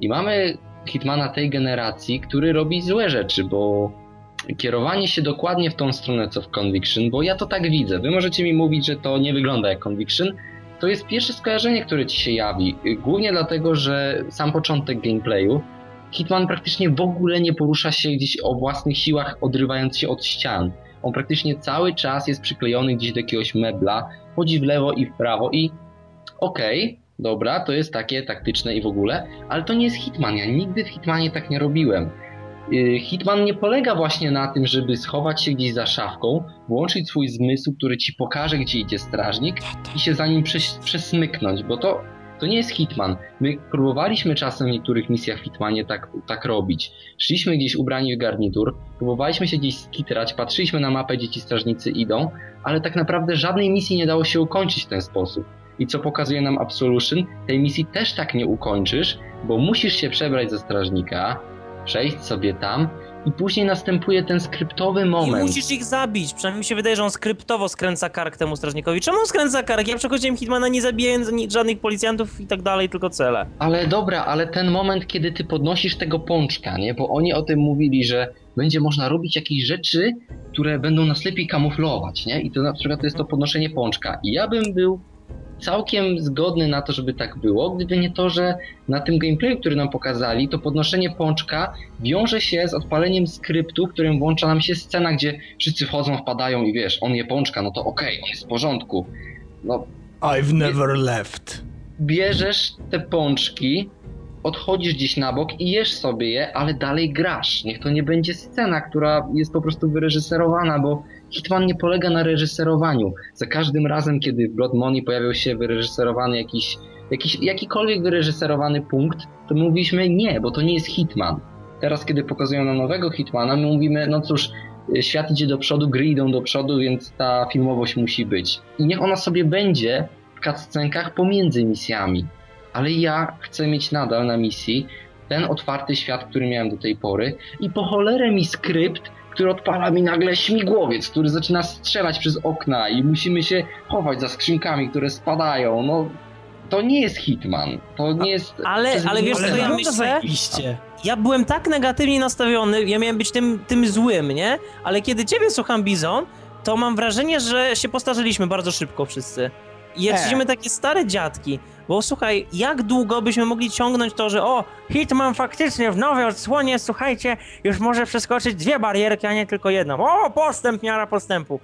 i mamy Hitmana tej generacji, który robi złe rzeczy, bo kierowanie się dokładnie w tą stronę co w Conviction, bo ja to tak widzę. Wy możecie mi mówić, że to nie wygląda jak Conviction. To jest pierwsze skojarzenie, które ci się jawi. Głównie dlatego, że sam początek gameplayu Hitman praktycznie w ogóle nie porusza się gdzieś o własnych siłach, odrywając się od ścian. On praktycznie cały czas jest przyklejony gdzieś do jakiegoś mebla, chodzi w lewo i w prawo i okej, okay, dobra, to jest takie taktyczne i w ogóle, ale to nie jest Hitman. Ja nigdy w Hitmanie tak nie robiłem. Y, Hitman nie polega właśnie na tym, żeby schować się gdzieś za szafką, włączyć swój zmysł, który ci pokaże, gdzie idzie strażnik i się za nim przes przesmyknąć, bo to, to nie jest Hitman. My próbowaliśmy czasem w niektórych misjach w Hitmanie tak, tak robić. Szliśmy gdzieś ubrani w garnitur, próbowaliśmy się gdzieś skitrać, patrzyliśmy na mapę, gdzie ci strażnicy idą, ale tak naprawdę żadnej misji nie dało się ukończyć w ten sposób. I co pokazuje nam Absolution, tej misji też tak nie ukończysz, bo musisz się przebrać ze strażnika, przejść sobie tam i później następuje ten skryptowy moment. I musisz ich zabić. Przynajmniej mi się wydaje, że on skryptowo skręca kark temu strażnikowi. Czemu on skręca kark? Ja przechodziłem Hitmana nie zabijając żadnych policjantów i tak dalej, tylko cele. Ale dobra, ale ten moment, kiedy ty podnosisz tego pączka, nie? Bo oni o tym mówili, że będzie można robić jakieś rzeczy, które będą nas lepiej kamuflować, nie? I to na przykład to jest to podnoszenie pączka. I ja bym był całkiem zgodny na to, żeby tak było, gdyby nie to, że na tym gameplayu, który nam pokazali, to podnoszenie pączka wiąże się z odpaleniem skryptu, którym włącza nam się scena, gdzie wszyscy wchodzą, wpadają i wiesz, on je pączka, no to okej, okay, on jest w porządku. No, I've never left. Bierzesz te pączki, odchodzisz gdzieś na bok i jesz sobie je, ale dalej grasz. Niech to nie będzie scena, która jest po prostu wyreżyserowana, bo Hitman nie polega na reżyserowaniu. Za każdym razem, kiedy w Blood Money pojawiał się wyreżyserowany jakiś, jakiś jakikolwiek wyreżyserowany punkt, to mówiliśmy nie, bo to nie jest Hitman. Teraz, kiedy pokazują nam nowego Hitmana, my mówimy, no cóż, świat idzie do przodu, gry idą do przodu, więc ta filmowość musi być. I niech ona sobie będzie w cutscenkach pomiędzy misjami. Ale ja chcę mieć nadal na misji ten otwarty świat, który miałem do tej pory i po cholerę mi skrypt, który odpala mi nagle śmigłowiec, który zaczyna strzelać przez okna i musimy się chować za skrzynkami, które spadają. No, to nie jest Hitman. To nie jest. Ale, ale wiesz, co ja myślę? Ja byłem tak negatywnie nastawiony, ja miałem być tym, tym złym, nie? Ale kiedy ciebie słucham, Bizon, to mam wrażenie, że się postarzyliśmy bardzo szybko wszyscy. Jesteśmy e. takie stare dziadki. Bo słuchaj, jak długo byśmy mogli ciągnąć to, że o, Hitman faktycznie w nowej odsłonie, słuchajcie, już może przeskoczyć dwie barierki, a nie tylko jedną. O, postęp, miara postępu.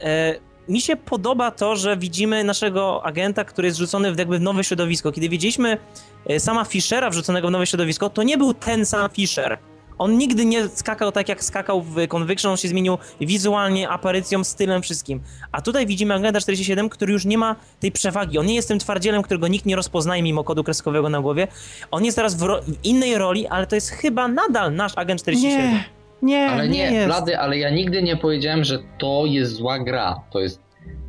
E, mi się podoba to, że widzimy naszego agenta, który jest rzucony w jakby w nowe środowisko. Kiedy widzieliśmy e, sama Fischera wrzuconego w nowe środowisko, to nie był ten sam Fischer. On nigdy nie skakał tak jak skakał w Conviction, on się zmienił wizualnie, aparycją, stylem, wszystkim. A tutaj widzimy Agenta 47, który już nie ma tej przewagi. On nie jest tym twardzielem, którego nikt nie rozpoznaje mimo kodu kreskowego na głowie. On jest teraz w, w innej roli, ale to jest chyba nadal nasz Agent 47. Nie. Nie, ale nie, nie Blady, ale ja nigdy nie powiedziałem, że to jest zła gra. To jest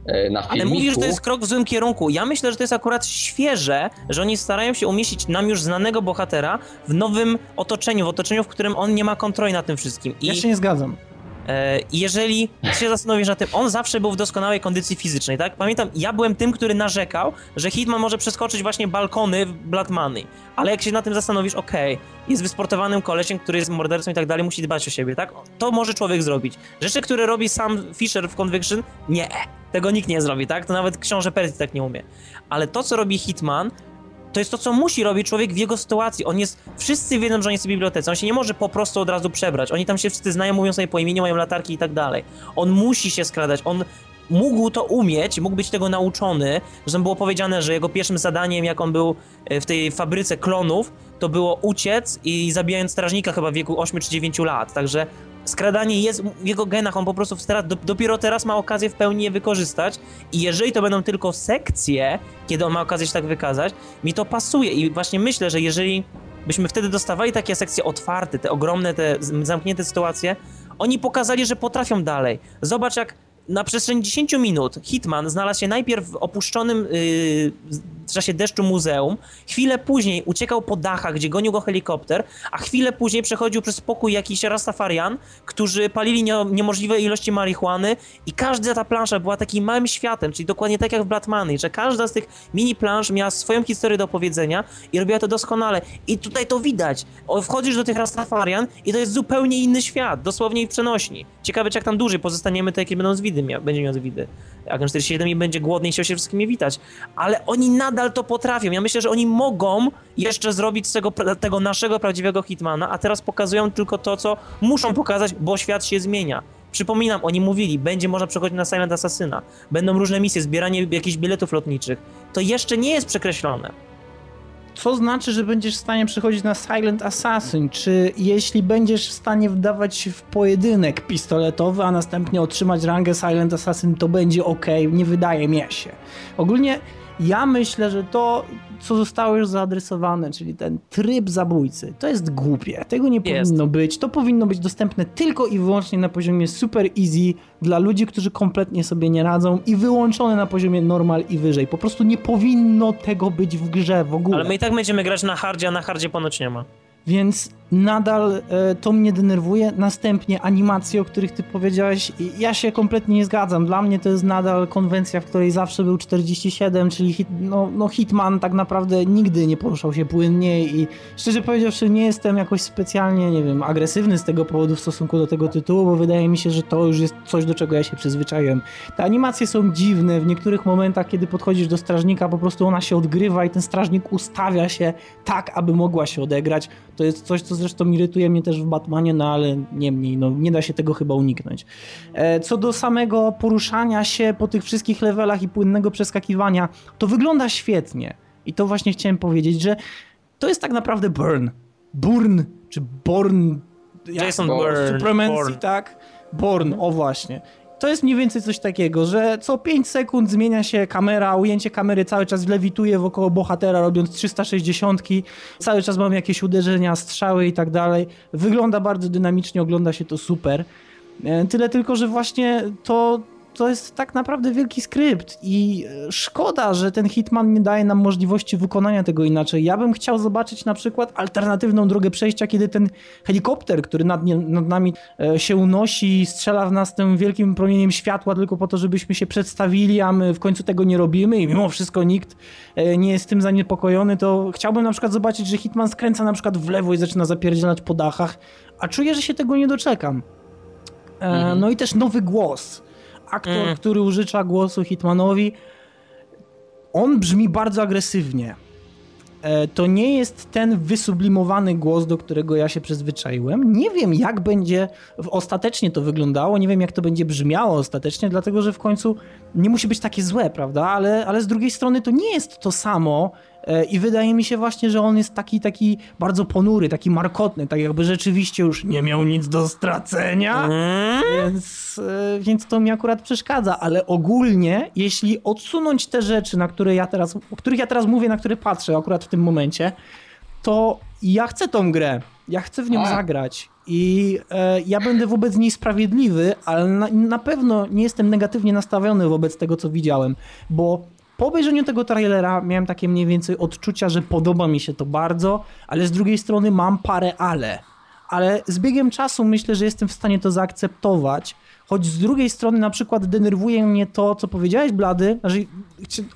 na filmiku. Ale mówisz, że to jest krok w złym kierunku. Ja myślę, że to jest akurat świeże, że oni starają się umieścić nam już znanego bohatera w nowym otoczeniu, w otoczeniu, w którym on nie ma kontroli nad tym wszystkim. I... Ja się nie zgadzam. E, jeżeli się zastanowisz na tym, on zawsze był w doskonałej kondycji fizycznej, tak? Pamiętam, ja byłem tym, który narzekał, że Hitman może przeskoczyć właśnie balkony w Blood Money. Ale jak się na tym zastanowisz, okej, okay, jest wysportowanym kolesiem, który jest mordercą i tak dalej, musi dbać o siebie, tak? To może człowiek zrobić. Rzeczy, które robi sam Fisher w Conviction, nie. Tego nikt nie zrobi, tak? To nawet książę Percy tak nie umie. Ale to, co robi Hitman, to jest to, co musi robić człowiek w jego sytuacji. On jest, wszyscy wiedzą, że on jest w bibliotece, on się nie może po prostu od razu przebrać. Oni tam się wszyscy znają, mówią sobie po imieniu, mają latarki i tak dalej. On musi się skradać, on mógł to umieć, mógł być tego nauczony. Zresztą było powiedziane, że jego pierwszym zadaniem, jak on był e, w tej fabryce klonów, to było uciec i zabijając strażnika chyba w wieku 8 czy 9 lat. Także skradanie jest w jego genach, on po prostu teraz, dopiero teraz ma okazję w pełni je wykorzystać i jeżeli to będą tylko sekcje, kiedy on ma okazję się tak wykazać, mi to pasuje i właśnie myślę, że jeżeli byśmy wtedy dostawali takie sekcje otwarte, te ogromne, te zamknięte sytuacje, oni pokazali, że potrafią dalej. Zobacz jak na przestrzeni 10 minut Hitman znalazł się najpierw w opuszczonym yy, w czasie deszczu muzeum, chwilę później uciekał po dachach, gdzie gonił go helikopter, a chwilę później przechodził przez pokój jakiś Rastafarian, którzy palili nie, niemożliwe ilości marihuany i każda ta plansza była takim małym światem, czyli dokładnie tak jak w Batmany, że każda z tych mini plansz miała swoją historię do opowiedzenia i robiła to doskonale. I tutaj to widać. Wchodzisz do tych Rastafarian i to jest zupełnie inny świat, dosłownie w przenośni. Ciekawe, czy jak tam dłużej pozostaniemy, to jakie będą zwidy, mia będzie miał zwidy. Agent 47 i będzie głodny i chciał się wszystkimi witać. Ale oni nadal to potrafią. Ja myślę, że oni mogą jeszcze zrobić z tego, tego naszego prawdziwego Hitmana, a teraz pokazują tylko to, co muszą pokazać, bo świat się zmienia. Przypominam, oni mówili, będzie można przechodzić na Silent Assassina, będą różne misje, zbieranie jakichś biletów lotniczych. To jeszcze nie jest przekreślone co znaczy, że będziesz w stanie przechodzić na Silent Assassin? Czy jeśli będziesz w stanie wdawać w pojedynek pistoletowy, a następnie otrzymać rangę Silent Assassin, to będzie ok? Nie wydaje mi się. Ogólnie ja myślę, że to, co zostało już zaadresowane, czyli ten tryb zabójcy, to jest głupie. Tego nie jest. powinno być. To powinno być dostępne tylko i wyłącznie na poziomie super easy dla ludzi, którzy kompletnie sobie nie radzą i wyłączone na poziomie normal i wyżej. Po prostu nie powinno tego być w grze w ogóle. Ale my i tak będziemy grać na hardzie, a na hardzie ponoć nie ma. Więc nadal e, to mnie denerwuje. Następnie animacje, o których ty powiedziałeś, ja się kompletnie nie zgadzam. Dla mnie to jest nadal konwencja, w której zawsze był 47, czyli hit, no, no Hitman tak naprawdę nigdy nie poruszał się płynnie i szczerze powiedziawszy nie jestem jakoś specjalnie, nie wiem, agresywny z tego powodu w stosunku do tego tytułu, bo wydaje mi się, że to już jest coś, do czego ja się przyzwyczaiłem. Te animacje są dziwne, w niektórych momentach, kiedy podchodzisz do strażnika, po prostu ona się odgrywa i ten strażnik ustawia się tak, aby mogła się odegrać. To jest coś, co zresztą irytuje mnie też w Batmanie, no ale niemniej, no nie da się tego chyba uniknąć. E, co do samego poruszania się po tych wszystkich levelach i płynnego przeskakiwania, to wygląda świetnie. I to właśnie chciałem powiedzieć, że to jest tak naprawdę Burn. Burn, czy Born... Jason Bourne. Supremacy, tak? Born, o właśnie to jest mniej więcej coś takiego, że co 5 sekund zmienia się kamera, ujęcie kamery cały czas lewituje wokoło bohatera, robiąc 360, cały czas mamy jakieś uderzenia, strzały i tak dalej. Wygląda bardzo dynamicznie, ogląda się to super. E, tyle tylko, że właśnie to, to jest tak naprawdę wielki skrypt i e, szkoda, że ten Hitman nie daje nam możliwości wykonania tego inaczej. Ja bym chciał zobaczyć na przykład alternatywną drogę przejścia, kiedy ten helikopter, który nad, nad nami e, się unosi, strzela w nas tym wielkim promieniem światła tylko po to, żebyśmy się przedstawili, a my w końcu tego nie robimy i mimo wszystko nikt e, nie jest tym zaniepokojony, to chciałbym na przykład zobaczyć, że Hitman skręca na przykład w lewo i zaczyna zapierdzielać po dachach, a czuję, że się tego nie doczekam. Mhm. No i też nowy głos aktor, mm. który użycza głosu Hitmanowi, on brzmi bardzo agresywnie. E, to nie jest ten wysublimowany głos, do którego ja się przyzwyczaiłem. Nie wiem, jak będzie ostatecznie to wyglądało, nie wiem, jak to będzie brzmiało ostatecznie, dlatego że w końcu nie musi być takie złe, prawda? Ale, ale z drugiej strony to nie jest to samo, I wydaje mi się właśnie, że on jest taki, taki bardzo ponury, taki markotny, tak jakby rzeczywiście już nie miał nic do stracenia, mm. więc, e, więc to mi akurat przeszkadza, ale ogólnie, jeśli odsunąć te rzeczy, na które ja teraz, o których ja teraz mówię, na które patrzę akurat w tym momencie, to ja chcę tą grę, ja chcę w nią A. zagrać i e, ja będę wobec niej sprawiedliwy, ale na, na pewno nie jestem negatywnie nastawiony wobec tego, co widziałem, bo po obejrzeniu tego trailera miałem takie mniej więcej odczucia, że podoba mi się to bardzo, ale z drugiej strony mam parę ale. Ale z biegiem czasu myślę, że jestem w stanie to zaakceptować, choć z drugiej strony na przykład denerwuje mnie to, co powiedziałeś, Blady, znaczy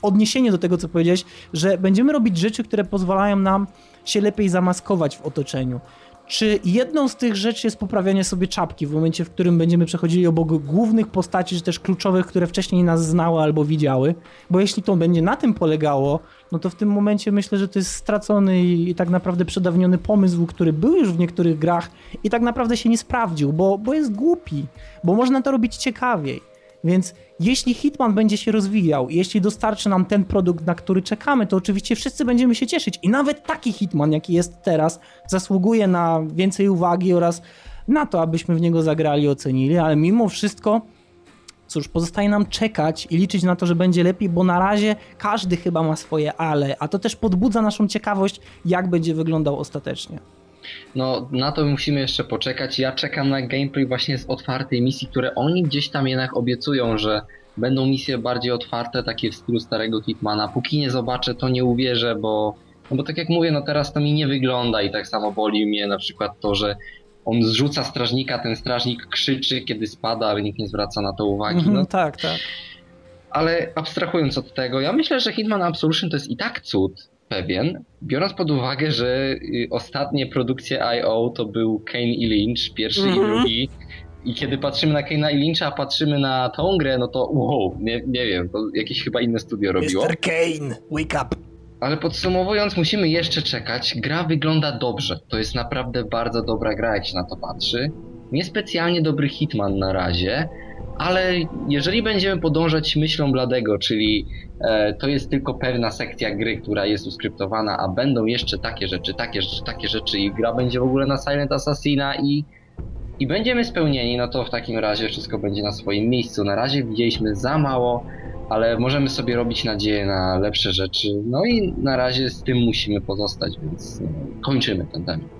odniesienie do tego, co powiedziałeś, że będziemy robić rzeczy, które pozwalają nam się lepiej zamaskować w otoczeniu. Czy jedną z tych rzeczy jest poprawianie sobie czapki w momencie, w którym będziemy przechodzili obok głównych postaci, czy też kluczowych, które wcześniej nas znały albo widziały? Bo jeśli to będzie na tym polegało, no to w tym momencie myślę, że to jest stracony i, tak naprawdę przedawniony pomysł, który był już w niektórych grach i tak naprawdę się nie sprawdził, bo, bo jest głupi, bo można to robić ciekawiej. Więc jeśli Hitman będzie się rozwijał, jeśli dostarczy nam ten produkt, na który czekamy, to oczywiście wszyscy będziemy się cieszyć. I nawet taki Hitman, jaki jest teraz, zasługuje na więcej uwagi oraz na to, abyśmy w niego zagrali, ocenili, ale mimo wszystko cóż, pozostaje nam czekać i liczyć na to, że będzie lepiej, bo na razie każdy chyba ma swoje ale, a to też podbudza naszą ciekawość, jak będzie wyglądał ostatecznie. No, na to musimy jeszcze poczekać. Ja czekam na gameplay właśnie z otwartej misji, które oni gdzieś tam jednak obiecują, że będą misje bardziej otwarte, takie w stylu starego Hitmana. Póki nie zobaczę, to nie uwierzę, bo, no bo tak jak mówię, no teraz to mi nie wygląda i tak samo boli mnie na przykład to, że on zrzuca strażnika, ten strażnik krzyczy, kiedy spada, ale nikt nie zwraca na to uwagi. Mhm, no tak, tak. Ale abstrahując od tego, ja myślę, że Hitman Absolution to jest i tak cud, pewien, biorąc pod uwagę, że y, ostatnie produkcje I.O. to był Kane i Lynch, pierwszy mm -hmm. i mhm. drugi. I kiedy patrzymy na Kane'a i Lyncha, a patrzymy na tą grę, no to wow, nie, nie wiem, to jakieś chyba inne studio robiło. Mr. Kane, wake up! Ale podsumowując, musimy jeszcze czekać. Gra wygląda dobrze. To jest naprawdę bardzo dobra gra, jak się na to patrzy. Niespecjalnie dobry Hitman na razie, ale jeżeli będziemy podążać myślą Bladego, czyli e, to jest tylko pewna sekcja gry, która jest uskryptowana, a będą jeszcze takie rzeczy, takie rzeczy, takie rzeczy i gra będzie w ogóle na Silent Assassina i, i będziemy spełnieni, no to w takim razie wszystko będzie na swoim miejscu. Na razie widzieliśmy za mało, ale możemy sobie robić nadzieję na lepsze rzeczy. No i na razie z tym musimy pozostać, więc no, kończymy ten temat.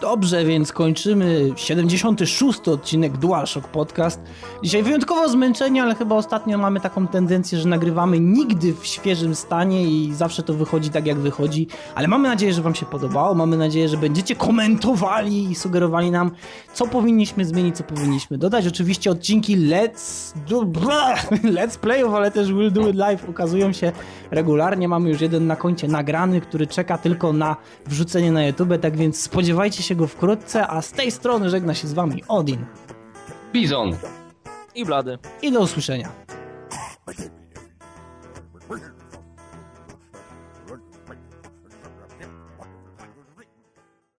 Dobrze, więc kończymy 76. odcinek DualShock Podcast. Dzisiaj wyjątkowo zmęczeni, ale chyba ostatnio mamy taką tendencję, że nagrywamy nigdy w świeżym stanie i zawsze to wychodzi tak, jak wychodzi. Ale mamy nadzieję, że Wam się podobało. Mamy nadzieję, że będziecie komentowali i sugerowali nam, co powinniśmy zmienić, co powinniśmy dodać. Oczywiście odcinki Let's do... Let's Playów, ale też Will Do It Live ukazują się regularnie. Mamy już jeden na koncie nagrany, który czeka tylko na wrzucenie na YouTube, tak więc spodziewajcie się go wkrótce, a z tej strony żegna się z wami Odin. Bizon. I Blady. I do usłyszenia.